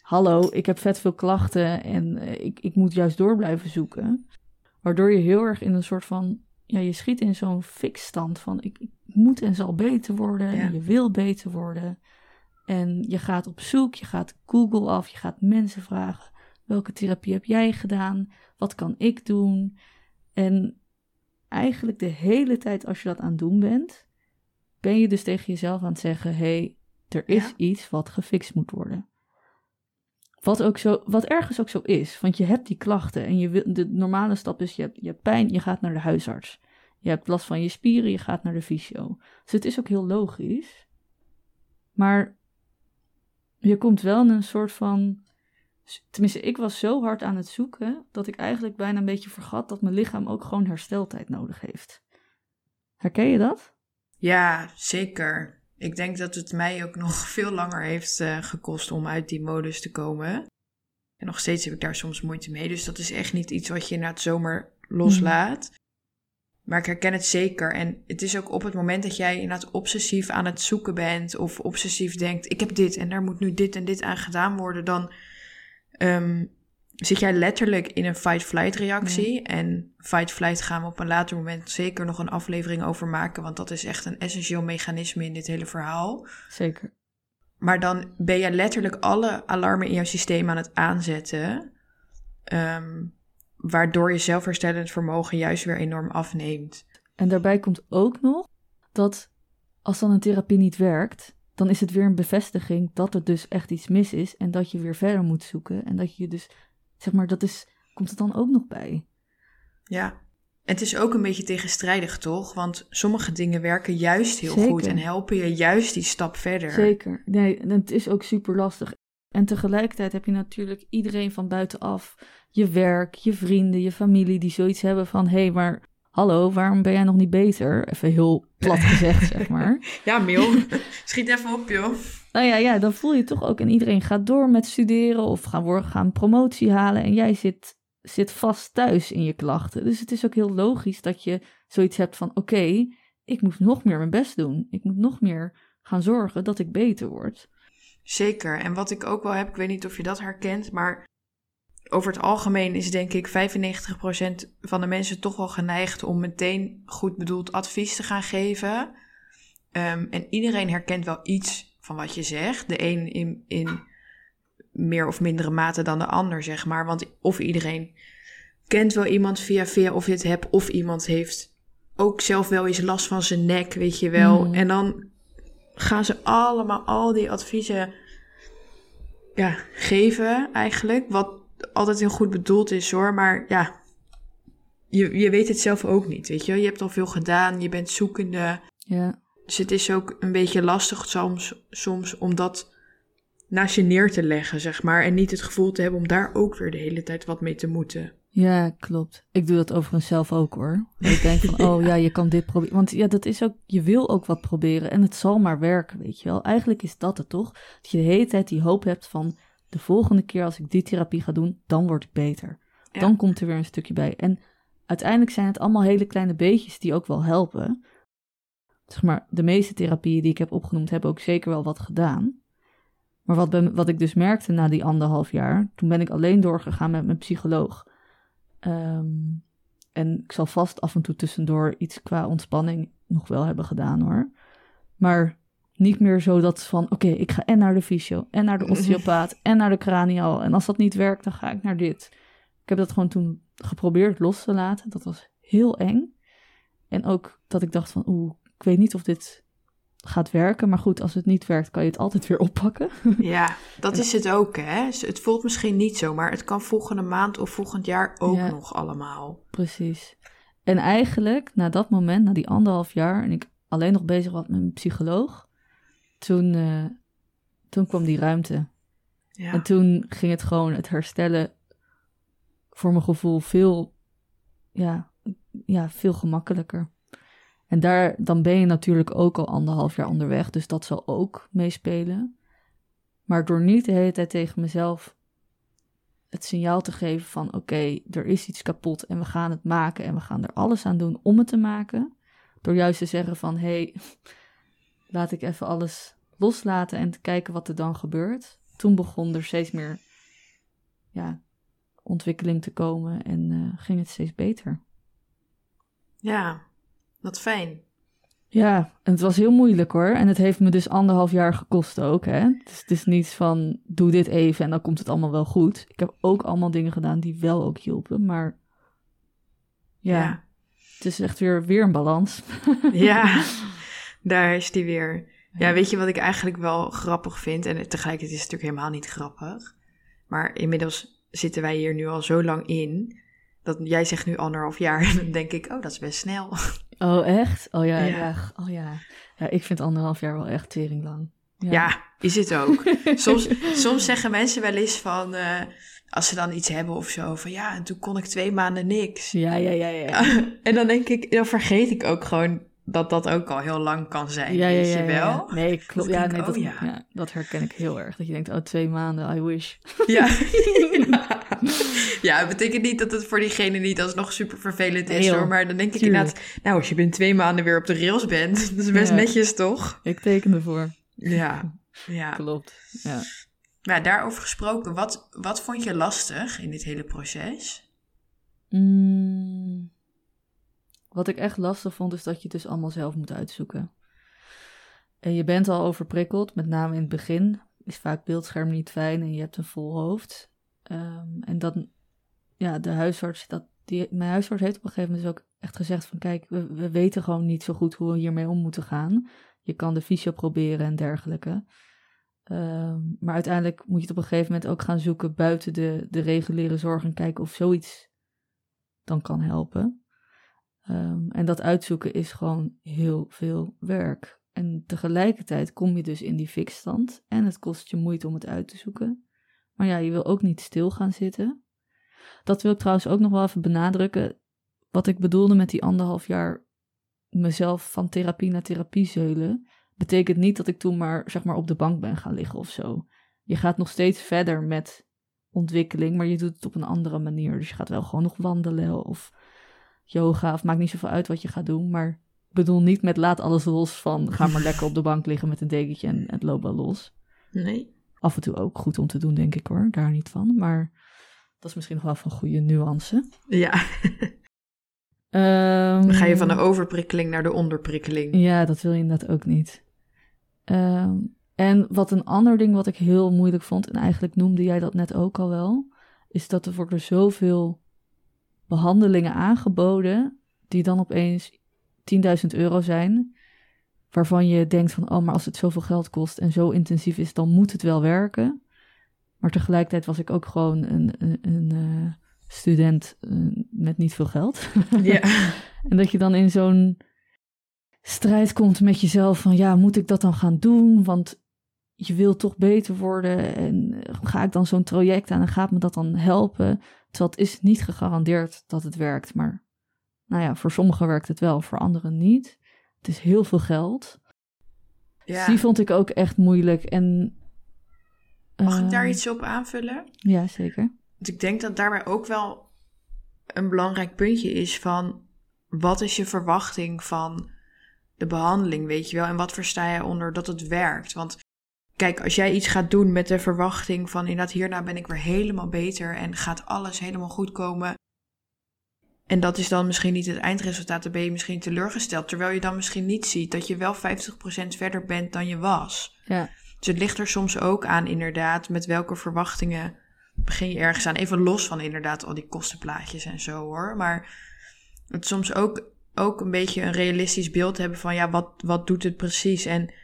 hallo, ik heb vet veel klachten en eh, ik, ik moet juist door blijven zoeken. Waardoor je heel erg in een soort van, ja, je schiet in zo'n fixstand van ik, ik moet en zal beter worden. Ja. En je wil beter worden. En je gaat op zoek, je gaat Google af, je gaat mensen vragen. Welke therapie heb jij gedaan? Wat kan ik doen? En eigenlijk de hele tijd als je dat aan het doen bent, ben je dus tegen jezelf aan het zeggen: hé, hey, er is Ja. iets wat gefixt moet worden. Wat, ook zo, wat ergens ook zo is, want je hebt die klachten en je wil, de normale stap is: je hebt, je pijn, je gaat naar de huisarts. Je hebt last van je spieren, je gaat naar de fysio. Dus het is ook heel logisch. Maar je komt wel in een soort van. Tenminste, ik was zo hard aan het zoeken dat ik eigenlijk bijna een beetje vergat dat mijn lichaam ook gewoon hersteltijd nodig heeft. Herken je dat? Ja, zeker. Ik denk dat het mij ook nog [LAUGHS] veel langer heeft eh, gekost om uit die modus te komen. En nog steeds heb ik daar soms moeite mee. Dus dat is echt niet iets wat je na het zomer loslaat. Maar ik herken het zeker. En het is ook op het moment dat jij inderdaad obsessief aan het zoeken bent. Of obsessief denkt, ik heb dit en daar moet nu dit en dit aan gedaan worden. Dan ehm, zit jij letterlijk in een fight-flight reactie. En fight-flight gaan we op een later moment zeker nog een aflevering over maken. Want dat is echt een essentieel mechanisme in dit hele verhaal. Zeker. Maar dan ben je letterlijk alle alarmen in jouw systeem aan het aanzetten. ehm, waardoor je zelfherstellend vermogen juist weer enorm afneemt. En daarbij komt ook nog dat als dan een therapie niet werkt, dan is het weer een bevestiging dat er dus echt iets mis is en dat je weer verder moet zoeken. En dat je dus, zeg maar, dat is, komt het dan ook nog bij. Ja, het is ook een beetje tegenstrijdig, toch? Want sommige dingen werken juist heel Zeker. goed en helpen je juist die stap verder. Zeker. Nee, het is ook super lastig. En tegelijkertijd heb je natuurlijk iedereen van buitenaf, je werk, je vrienden, je familie, die zoiets hebben van: hé, hey, maar hallo, waarom ben jij nog niet beter? Even heel plat gezegd, [LAUGHS] zeg maar. Ja, Mil, schiet even op, joh. Nou ja, ja, dan voel je toch ook. En iedereen gaat door met studeren of gaan, gaan promotie halen. En jij zit, zit vast thuis in je klachten. Dus het is ook heel logisch dat je zoiets hebt van: oké, ik moet nog meer mijn best doen. Ik moet nog meer gaan zorgen dat ik beter word. Zeker. En wat ik ook wel heb, ik weet niet of je dat herkent, maar over het algemeen is denk ik 95% van de mensen toch wel geneigd om meteen goed bedoeld advies te gaan geven. Ehm, en iedereen herkent wel iets van wat je zegt. De een in, in meer of mindere mate dan de ander, zeg maar. Want of iedereen kent wel iemand via via of je het hebt, of iemand heeft ook zelf wel eens last van zijn nek, weet je wel. Mm. En dan gaan ze allemaal al die adviezen ja, geven eigenlijk. Wat altijd heel goed bedoeld is hoor. Maar ja, je, je weet het zelf ook niet, weet je. Je hebt al veel gedaan, je bent zoekende. Ja, Dus het is ook een beetje lastig soms, soms om dat naast je neer te leggen, zeg maar. En niet het gevoel te hebben om daar ook weer de hele tijd wat mee te moeten. ja, klopt. Ik doe dat overigens zelf ook hoor. Ik denk van, [LAUGHS] oh ja, je kan dit proberen. Want ja, dat is ook, je wil ook wat proberen en het zal maar werken, weet je wel. Eigenlijk is dat het toch? Dat je de hele tijd die hoop hebt van, de volgende keer als ik die therapie ga doen, dan word ik beter. Ja. Dan komt er weer een stukje bij. En uiteindelijk zijn het allemaal hele kleine beetjes die ook wel helpen. Zeg maar, de meeste therapieën die ik heb opgenoemd hebben ook zeker wel wat gedaan. Maar wat, bij- wat ik dus merkte na die anderhalf jaar, toen ben ik alleen doorgegaan met mijn psycholoog. Ehm, en ik zal vast af en toe tussendoor iets qua ontspanning nog wel hebben gedaan hoor. Maar niet meer zo dat van, oké, ik ga en naar de fysio, en naar de [LAUGHS] osteopaat, en naar de cranial. En als dat niet werkt, dan ga ik naar dit. Ik heb dat gewoon toen geprobeerd los te laten. Dat was heel eng. En ook dat ik dacht van, oeh, ik weet niet of dit gaat werken. Maar goed, als het niet werkt, kan je het altijd weer oppakken. [LAUGHS] Ja, dat is het ook, hè. Het voelt misschien niet zo, maar het kan volgende maand of volgend jaar ook Ja. nog allemaal. Precies. En eigenlijk, na dat moment, na die anderhalf jaar, en ik alleen nog bezig was met mijn psycholoog, toen, eh, toen kwam die ruimte. Ja. En toen ging het gewoon, het herstellen, voor mijn gevoel veel, ja, ja, veel gemakkelijker. En daar, dan ben je natuurlijk ook al anderhalf jaar onderweg, dus dat zal ook meespelen. Maar door niet de hele tijd tegen mezelf het signaal te geven van oké, er is iets kapot en we gaan het maken en we gaan er alles aan doen om het te maken. Door juist te zeggen van hé, hey, [LAUGHS] laat ik even alles loslaten en te kijken wat er dan gebeurt. Toen begon er steeds meer ja, ontwikkeling te komen en eh, ging het steeds beter. ja, wat fijn. Ja, en het was heel moeilijk hoor. En het heeft me dus anderhalf jaar gekost ook. Hè? Dus het is niet van doe dit even en dan komt het allemaal wel goed. Ik heb ook allemaal dingen gedaan die wel ook hielpen. Maar ja, Ja. het is echt weer, weer een balans. [LAUGHS] Ja, daar is die weer. Ja, weet je wat ik eigenlijk wel grappig vind? En tegelijkertijd is het natuurlijk helemaal niet grappig. Maar inmiddels zitten wij hier nu al zo lang in. Dat jij zegt nu anderhalf jaar. En [LAUGHS] dan denk ik, oh, dat is best snel. Oh, echt? Oh ja, Ja. ja. Oh ja. Ja, ik vind anderhalf jaar wel echt tering lang. Ja, is het ook. [LAUGHS] Soms, soms zeggen mensen wel eens van, eh, als ze dan iets hebben of zo, van ja, en toen kon ik twee maanden niks. Ja, ja, ja, ja. Ja, [LAUGHS] En dan denk ik, dan vergeet ik ook gewoon dat dat ook al heel lang kan zijn, ja, weet ja, je ja. wel? Nee, klopt. Ja, nee, dat, dat herken ik heel erg. Dat je denkt, oh, twee maanden, I wish. [LAUGHS] [LAUGHS] Ja. ja, het betekent niet dat het voor diegene niet alsnog super vervelend is hoor. Maar dan denk ik Tuurlijk. inderdaad, nou als je binnen twee maanden weer op de rails bent, [LAUGHS] dat is best netjes toch? Ik teken ervoor. Ja, ja. Klopt. Ja. Maar daarover gesproken, wat, wat vond je lastig in dit hele proces? Mm, wat ik echt lastig vond, is dat je het dus allemaal zelf moet uitzoeken. En je bent al overprikkeld, met name in het begin. Is vaak beeldscherm niet fijn en je hebt een vol hoofd. Ehm, en dan, ja, de huisarts, dat, die, mijn huisarts heeft op een gegeven moment dus ook echt gezegd van... Kijk, we, we weten gewoon niet zo goed hoe we hiermee om moeten gaan. Je kan de fysio proberen en dergelijke. Ehm, maar uiteindelijk moet je het op een gegeven moment ook gaan zoeken buiten de, de reguliere zorg en kijken of zoiets dan kan helpen. Ehm, en dat uitzoeken is gewoon heel veel werk. En tegelijkertijd kom je dus in die fixstand en het kost je moeite om het uit te zoeken. Maar ja, je wil ook niet stil gaan zitten. Dat wil ik trouwens ook nog wel even benadrukken. Wat ik bedoelde met die anderhalf jaar mezelf van therapie naar therapie zeulen, betekent niet dat ik toen maar, zeg maar op de bank ben gaan liggen of zo. Je gaat nog steeds verder met ontwikkeling, maar je doet het op een andere manier. Dus je gaat wel gewoon nog wandelen of yoga, of maakt niet zoveel uit wat je gaat doen. Maar ik bedoel niet met laat alles los van ga maar lekker op de bank liggen met een dekentje en het loopt wel los. Nee. Af en toe ook goed om te doen, denk ik hoor, daar niet van. Maar dat is misschien nog wel van goede nuance. Ja. [LAUGHS] Ehm, Dan ga je van de overprikkeling naar de onderprikkeling. Ja, dat wil je inderdaad ook niet. Ehm, en wat een ander ding wat ik heel moeilijk vond, en eigenlijk noemde jij dat net ook al wel, is dat er worden zoveel behandelingen aangeboden die dan opeens 10.000 euro zijn, waarvan je denkt van, oh, maar als het zoveel geld kost en zo intensief is, dan moet het wel werken. Maar tegelijkertijd was ik ook gewoon een, een, een eh, student eh, met niet veel geld. Ja. [LAUGHS] en dat je dan in zo'n strijd komt met jezelf van, ja, moet ik dat dan gaan doen? Want je wil toch beter worden en eh, ga ik dan zo'n traject aan en gaat me dat dan helpen? Terwijl het is niet gegarandeerd dat het werkt, maar nou ja, voor sommigen werkt het wel, voor anderen niet. Het is heel veel geld. Ja. die vond ik ook echt moeilijk. En, Mag ik daar eh, iets op aanvullen? Ja, zeker. Want ik denk dat daarbij ook wel een belangrijk puntje is van wat is je verwachting van de behandeling, weet je wel? En wat versta je onder dat het werkt? Want kijk, als jij iets gaat doen met de verwachting van inderdaad hierna ben ik weer helemaal beter en gaat alles helemaal goed komen. En dat is dan misschien niet het eindresultaat, dan ben je misschien teleurgesteld. Terwijl je dan misschien niet ziet dat je wel 50% verder bent dan je was. Ja, Dus het ligt er soms ook aan, inderdaad, met welke verwachtingen begin je ergens aan. Even los van inderdaad al die kostenplaatjes en zo hoor. Maar het soms ook, ook een beetje een realistisch beeld hebben van, ja, wat, wat doet het precies? En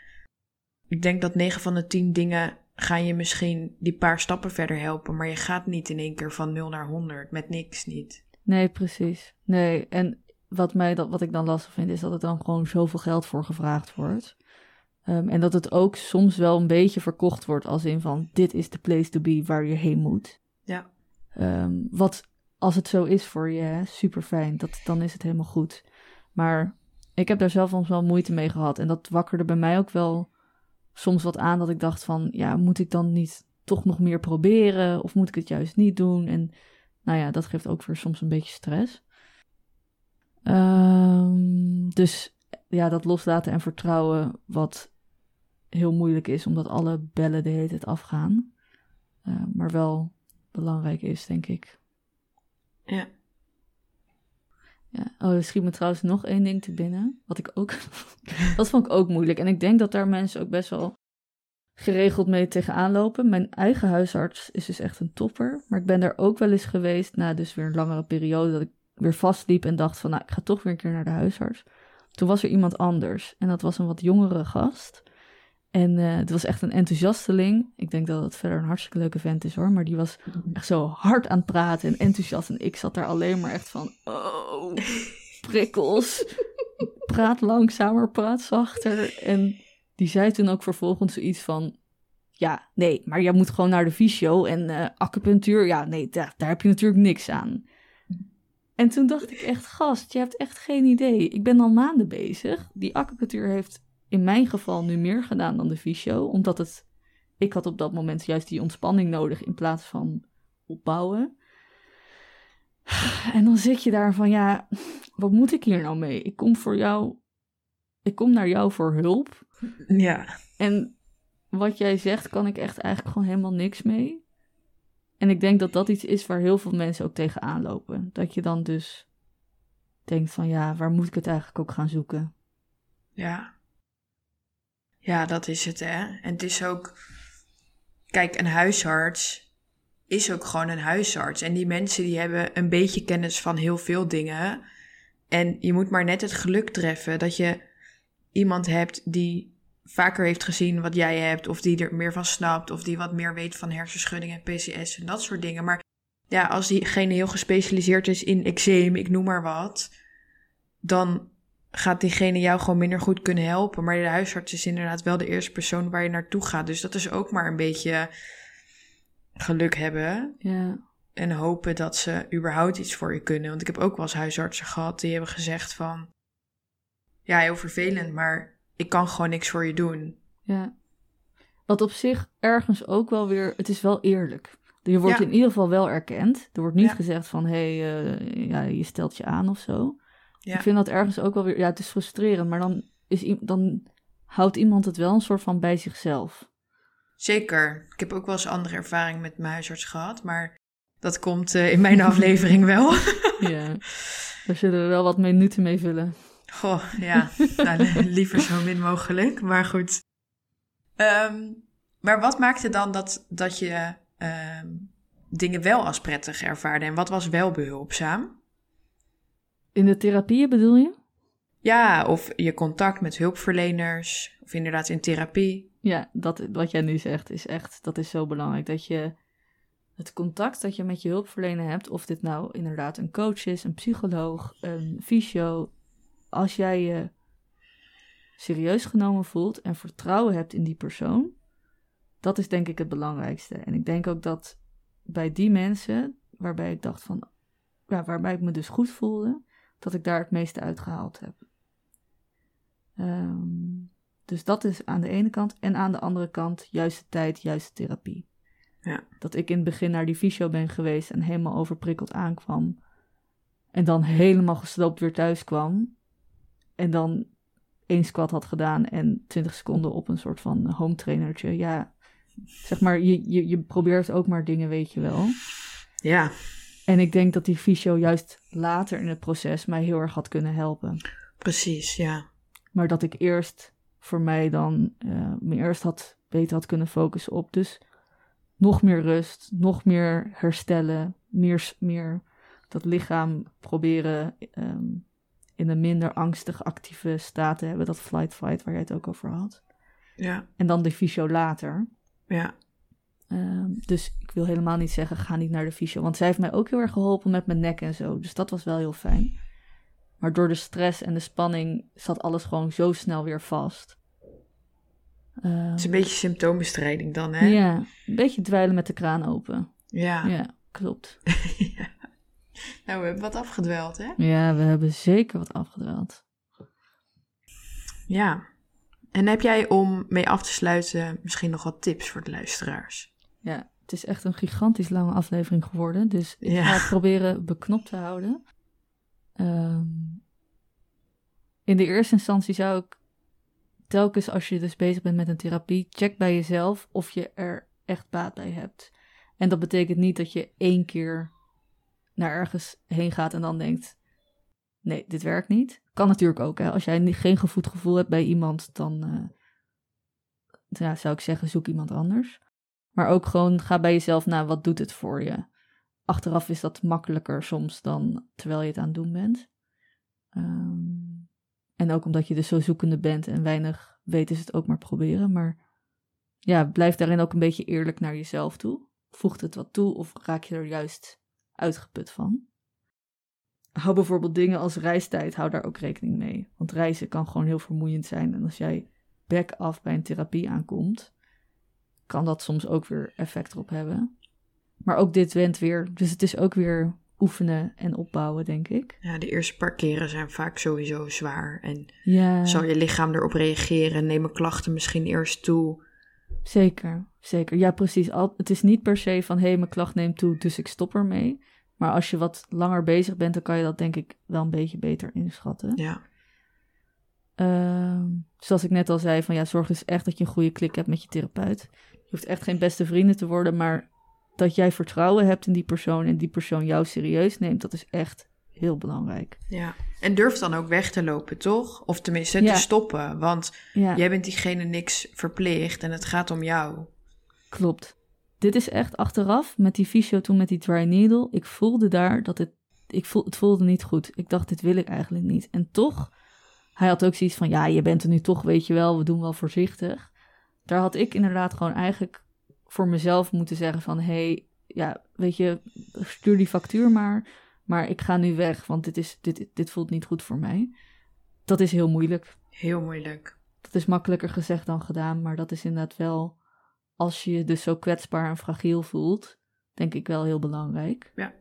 ik denk dat 9 van de 10 dingen gaan je misschien die paar stappen verder helpen. Maar je gaat niet in één keer van 0 naar 100, met niks niet. nee, precies. Nee, en wat, mij dat, wat ik dan lastig vind, is dat er dan gewoon zoveel geld voor gevraagd wordt. Ehm, en dat het ook soms wel een beetje verkocht wordt als in van, dit is de place to be waar je heen moet. Ja. Ehm, wat, als het zo is voor je, super fijn, dat, dan is het helemaal goed. Maar ik heb daar zelf soms wel moeite mee gehad. En dat wakkerde bij mij ook wel soms wat aan dat ik dacht van, ja, moet ik dan niet toch nog meer proberen? Of moet ik het juist niet doen? En nou ja, dat geeft ook weer soms een beetje stress. Ehm, dus ja, dat loslaten en vertrouwen, wat heel moeilijk is, omdat alle bellen de hele tijd afgaan. Eh, maar wel belangrijk is, denk ik. Ja. Ja. Oh, er schiet me trouwens nog één ding te binnen. Wat ik ook. [LAUGHS] dat vond ik ook moeilijk. En ik denk dat daar mensen ook best wel geregeld mee tegenaan lopen. Mijn eigen huisarts is dus echt een topper. Maar ik ben daar ook wel eens geweest na dus weer een langere periode dat ik weer vastliep en dacht van nou, ik ga toch weer een keer naar de huisarts. Toen was er iemand anders en dat was een wat jongere gast. En eh, het was echt een enthousiasteling. Ik denk dat het verder een hartstikke leuke vent is hoor. Maar die was echt zo hard aan het praten en enthousiast. En ik zat daar alleen maar echt van, oh, [LAUGHS] prikkels. praat langzamer, praat zachter. En die zei toen ook vervolgens zoiets van... Ja, nee, maar jij moet gewoon naar de fysio en eh, acupunctuur. Ja, nee, daar, daar heb je natuurlijk niks aan. En toen dacht ik echt, gast, je hebt echt geen idee. Ik ben al maanden bezig. Die acupunctuur heeft in mijn geval nu meer gedaan dan de fysio. Omdat het... Ik had op dat moment juist die ontspanning nodig in plaats van opbouwen. En dan zit je daar van, ja, wat moet ik hier nou mee? Ik kom voor jou... Ik kom naar jou voor hulp. Ja. En wat jij zegt, kan ik echt eigenlijk gewoon helemaal niks mee. En ik denk dat dat iets is waar heel veel mensen ook tegenaan lopen. Dat je dan dus denkt van ja, waar moet ik het eigenlijk ook gaan zoeken? Ja. Ja, dat is het, hè. En het is ook... Kijk, een huisarts is ook gewoon een huisarts. En die mensen die hebben een beetje kennis van heel veel dingen. En je moet maar net het geluk treffen dat je iemand hebt die vaker heeft gezien wat jij hebt, of die er meer van snapt, of die wat meer weet van hersenschudding en PCS en dat soort dingen. Maar ja, als diegene heel gespecialiseerd is in eczeem, ik noem maar wat, dan gaat diegene jou gewoon minder goed kunnen helpen. Maar de huisarts is inderdaad wel de eerste persoon waar je naartoe gaat. Dus dat is ook maar een beetje geluk hebben. Ja. En hopen dat ze überhaupt iets voor je kunnen. Want ik heb ook wel eens huisartsen gehad die hebben gezegd van... Ja, heel vervelend, maar ik kan gewoon niks voor je doen. Ja. Wat op zich ergens ook wel weer... Het is wel eerlijk. Je wordt Ja. in ieder geval wel erkend. Er wordt niet Ja. gezegd van... Hé, hey, eh, ja, je stelt je aan of zo. Ja. Ik vind dat ergens ook wel weer... Ja, het is frustrerend. Maar dan, is, dan houdt iemand het wel een soort van bij zichzelf. Zeker. Ik heb ook wel eens andere ervaring met mijn huisarts gehad, maar dat komt eh, in mijn [LAUGHS] aflevering wel. [LAUGHS] Ja. Daar zullen we wel wat minuten mee vullen. Goh, ja. Nou, li- [LAUGHS] liever zo min mogelijk, maar goed. Ehm, maar wat maakte dan dat, dat je ehm, dingen wel als prettig ervaarde en wat was wel behulpzaam? In de therapieën bedoel je? Ja, of je contact met hulpverleners, of inderdaad in therapie. Ja, dat, wat jij nu zegt is echt, dat is zo belangrijk. Dat je het contact dat je met je hulpverlener hebt, of dit nou inderdaad een coach is, een psycholoog, een fysio, als jij je serieus genomen voelt en vertrouwen hebt in die persoon, dat is denk ik het belangrijkste. En ik denk ook dat bij die mensen, waarbij ik dacht van, ja, waarbij ik me dus goed voelde, dat ik daar het meeste uitgehaald heb. Ehm, dus dat is aan de ene kant. En aan de andere kant, juiste tijd, juiste therapie. Ja. Dat ik in het begin naar die fysio ben geweest en helemaal overprikkeld aankwam. En dan helemaal gesloopt weer thuis kwam. En dan één squat had gedaan en 20 seconden op een soort van home trainertje. Ja, zeg maar, je, je, je probeert ook maar dingen, weet je wel. Ja, En ik denk dat die fysio juist later in het proces mij heel erg had kunnen helpen. precies, ja. Maar dat ik eerst voor mij dan eh, me eerst had beter had kunnen focussen op. Dus nog meer rust, nog meer herstellen, meer, meer dat lichaam proberen ehm, in een minder angstig actieve staat te hebben. Dat flight fight waar jij het ook over had. Ja, En dan de fysio later. ja, Ehm, dus ik wil helemaal niet zeggen, ga niet naar de fysio. Want zij heeft mij ook heel erg geholpen met mijn nek en zo. Dus dat was wel heel fijn. Maar door de stress en de spanning zat alles gewoon zo snel weer vast. Ehm, het is een beetje symptoombestrijding dan, hè? ja, een beetje dweilen met de kraan open. Ja. Ja, klopt. [LAUGHS] Ja. Nou, we hebben wat afgedweld, hè? Ja, we hebben zeker wat afgedwaald. Ja. En heb jij om mee af te sluiten misschien nog wat tips voor de luisteraars? Ja, het is echt een gigantisch lange aflevering geworden. Dus ik Ja. ga het proberen beknopt te houden. Ehm, in de eerste instantie zou ik telkens als je dus bezig bent met een therapie, check bij jezelf of je er echt baat bij hebt. En dat betekent niet dat je één keer naar ergens heen gaat en dan denkt: nee, dit werkt niet. Kan natuurlijk ook. Hè? Als jij geen gevoed gevoel hebt bij iemand, dan eh, ja, zou ik zeggen: zoek iemand anders. Maar ook gewoon ga bij jezelf na, wat doet het voor je? Achteraf is dat makkelijker soms dan terwijl je het aan het doen bent. Ehm, en ook omdat je dus zo zoekende bent en weinig weet, is het ook maar proberen. Maar ja, blijf daarin ook een beetje eerlijk naar jezelf toe. Voegt het wat toe of raak je er juist uitgeput van? Hou bijvoorbeeld dingen als reistijd, hou daar ook rekening mee. Want reizen kan gewoon heel vermoeiend zijn. En als jij back af bij een therapie aankomt, kan dat soms ook weer effect erop hebben. Maar ook dit went weer. Dus het is ook weer oefenen en opbouwen, denk ik. Ja, de eerste paar keren zijn vaak sowieso zwaar. En Ja, zal je lichaam erop reageren? Nemen klachten misschien eerst toe? zeker. Zeker. Ja, precies. Al, het is niet per se van, hé, hey, mijn klacht neemt toe, dus ik stop ermee. Maar als je wat langer bezig bent, dan kan je dat denk ik wel een beetje beter inschatten. Ja, Ehm, zoals ik net al zei, van ja, zorg dus echt dat je een goede klik hebt met je therapeut. Hoeft echt geen beste vrienden te worden, maar dat jij vertrouwen hebt in die persoon en die persoon jou serieus neemt, dat is echt heel belangrijk. ja. En durf dan ook weg te lopen, toch? Of tenminste Ja. te stoppen. Want Ja, jij bent diegene niks verplicht en het gaat om jou. klopt. Dit is echt achteraf met die fysio toen met die dry needle. Ik voelde daar dat het, ik voel, het voelde niet goed. Ik dacht, dit wil ik eigenlijk niet. En toch hij had ook zoiets van, ja, je bent er nu toch, weet je wel, we doen wel voorzichtig. Daar had ik inderdaad gewoon eigenlijk voor mezelf moeten zeggen van, hé, hey, ja, weet je, stuur die factuur maar, maar ik ga nu weg, want dit, is, dit, dit voelt niet goed voor mij. Dat is heel moeilijk. Heel moeilijk. Dat is makkelijker gezegd dan gedaan, maar dat is inderdaad wel, als je je dus zo kwetsbaar en fragiel voelt, denk ik wel heel belangrijk. Ja.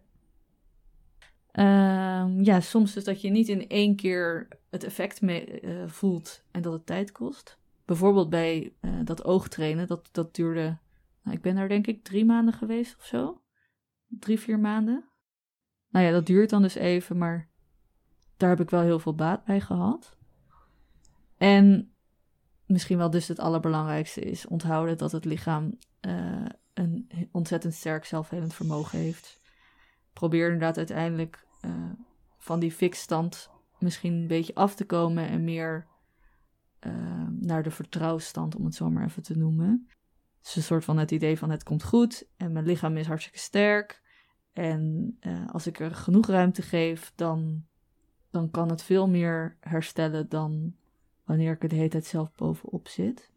Ehm, ja, soms is dat je niet in één keer het effect mee, eh, voelt en dat het tijd kost. Bijvoorbeeld bij uh, dat oogtrainen, dat, dat duurde, nou, ik ben daar denk ik drie maanden geweest of zo. Drie, vier maanden. Nou ja, dat duurt dan dus even, maar daar heb ik wel heel veel baat bij gehad. En misschien wel dus het allerbelangrijkste is onthouden dat het lichaam uh, een ontzettend sterk zelfhelend vermogen heeft. Probeer inderdaad uiteindelijk uh, van die fixstand misschien een beetje af te komen en meer uh, naar de vertrouwstand, om het zo maar even te noemen. Dus een soort van het idee van het komt goed en mijn lichaam is hartstikke sterk. En uh, als ik er genoeg ruimte geef, dan, dan kan het veel meer herstellen dan wanneer ik er de hele tijd zelf bovenop zit.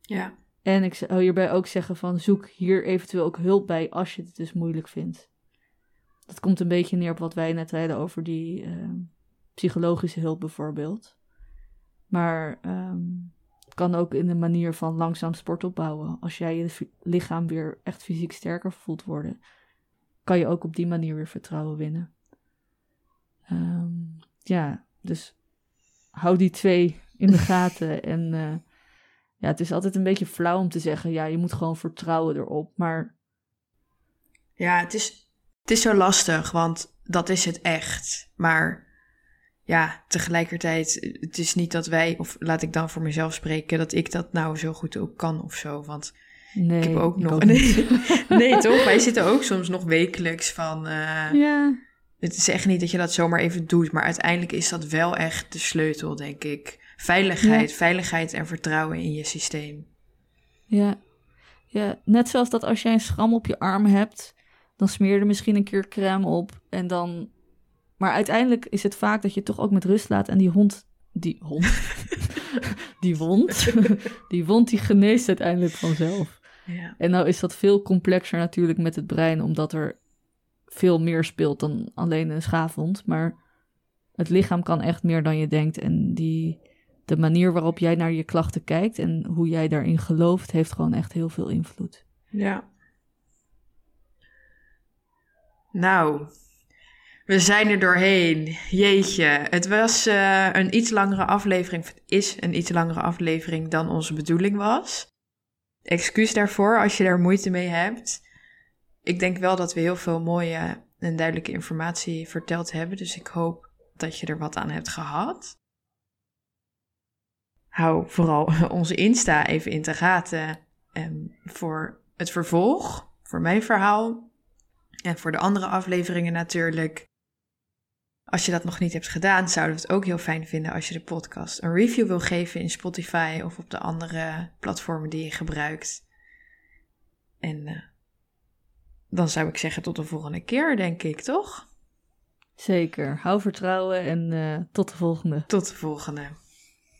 Ja. En ik zou hierbij ook zeggen van zoek hier eventueel ook hulp bij als je het dus moeilijk vindt. Dat komt een beetje neer op wat wij net zeiden over die uh, psychologische hulp bijvoorbeeld. Maar um, het kan ook in de manier van langzaam sport opbouwen. Als jij je lichaam weer echt fysiek sterker voelt worden, kan je ook op die manier weer vertrouwen winnen. Um, ja, dus hou die twee in de [LAUGHS] gaten. En uh, ja, het is altijd een beetje flauw om te zeggen, ja, je moet gewoon vertrouwen erop. Maar. Ja, het is, het is zo lastig, want dat is het echt. Maar ja, tegelijkertijd, het is niet dat wij, of laat ik dan voor mezelf spreken, dat ik dat nou zo goed ook kan of zo. Want nee, ik heb ook nog. ook [LAUGHS] nee, [LAUGHS] nee, toch? Wij zitten ook soms nog wekelijks van. Uh, Ja, Het is echt niet dat je dat zomaar even doet, maar uiteindelijk is dat wel echt de sleutel, denk ik. Veiligheid, veiligheid en vertrouwen in je systeem. ja, ja. Net zoals dat als jij een schram op je arm hebt, dan smeer je er misschien een keer crème op en dan. Maar uiteindelijk is het vaak dat je het toch ook met rust laat en die hond. Die hond. [LAUGHS] die wond. die wond die geneest uiteindelijk vanzelf. Ja. En nou is dat veel complexer natuurlijk met het brein, omdat er veel meer speelt dan alleen een schaafwond. Maar het lichaam kan echt meer dan je denkt. En die, de manier waarop jij naar je klachten kijkt en hoe jij daarin gelooft, heeft gewoon echt heel veel invloed. Ja. Nou, we zijn er doorheen. Jeetje, het was uh, een iets langere aflevering. Het is een iets langere aflevering dan onze bedoeling was. Excuus daarvoor als je daar moeite mee hebt. Ik denk wel dat we heel veel mooie en duidelijke informatie verteld hebben. Dus ik hoop dat je er wat aan hebt gehad. Hou vooral [LAUGHS] onze Insta even in de gaten um, voor het vervolg, voor mijn verhaal en voor de andere afleveringen natuurlijk. Als je dat nog niet hebt gedaan, zouden we het ook heel fijn vinden als je de podcast een review wil geven in Spotify of op de andere platformen die je gebruikt. En uh, dan zou ik zeggen tot de volgende keer, denk ik, toch? Zeker. Hou vertrouwen en uh, tot de volgende. Tot de volgende.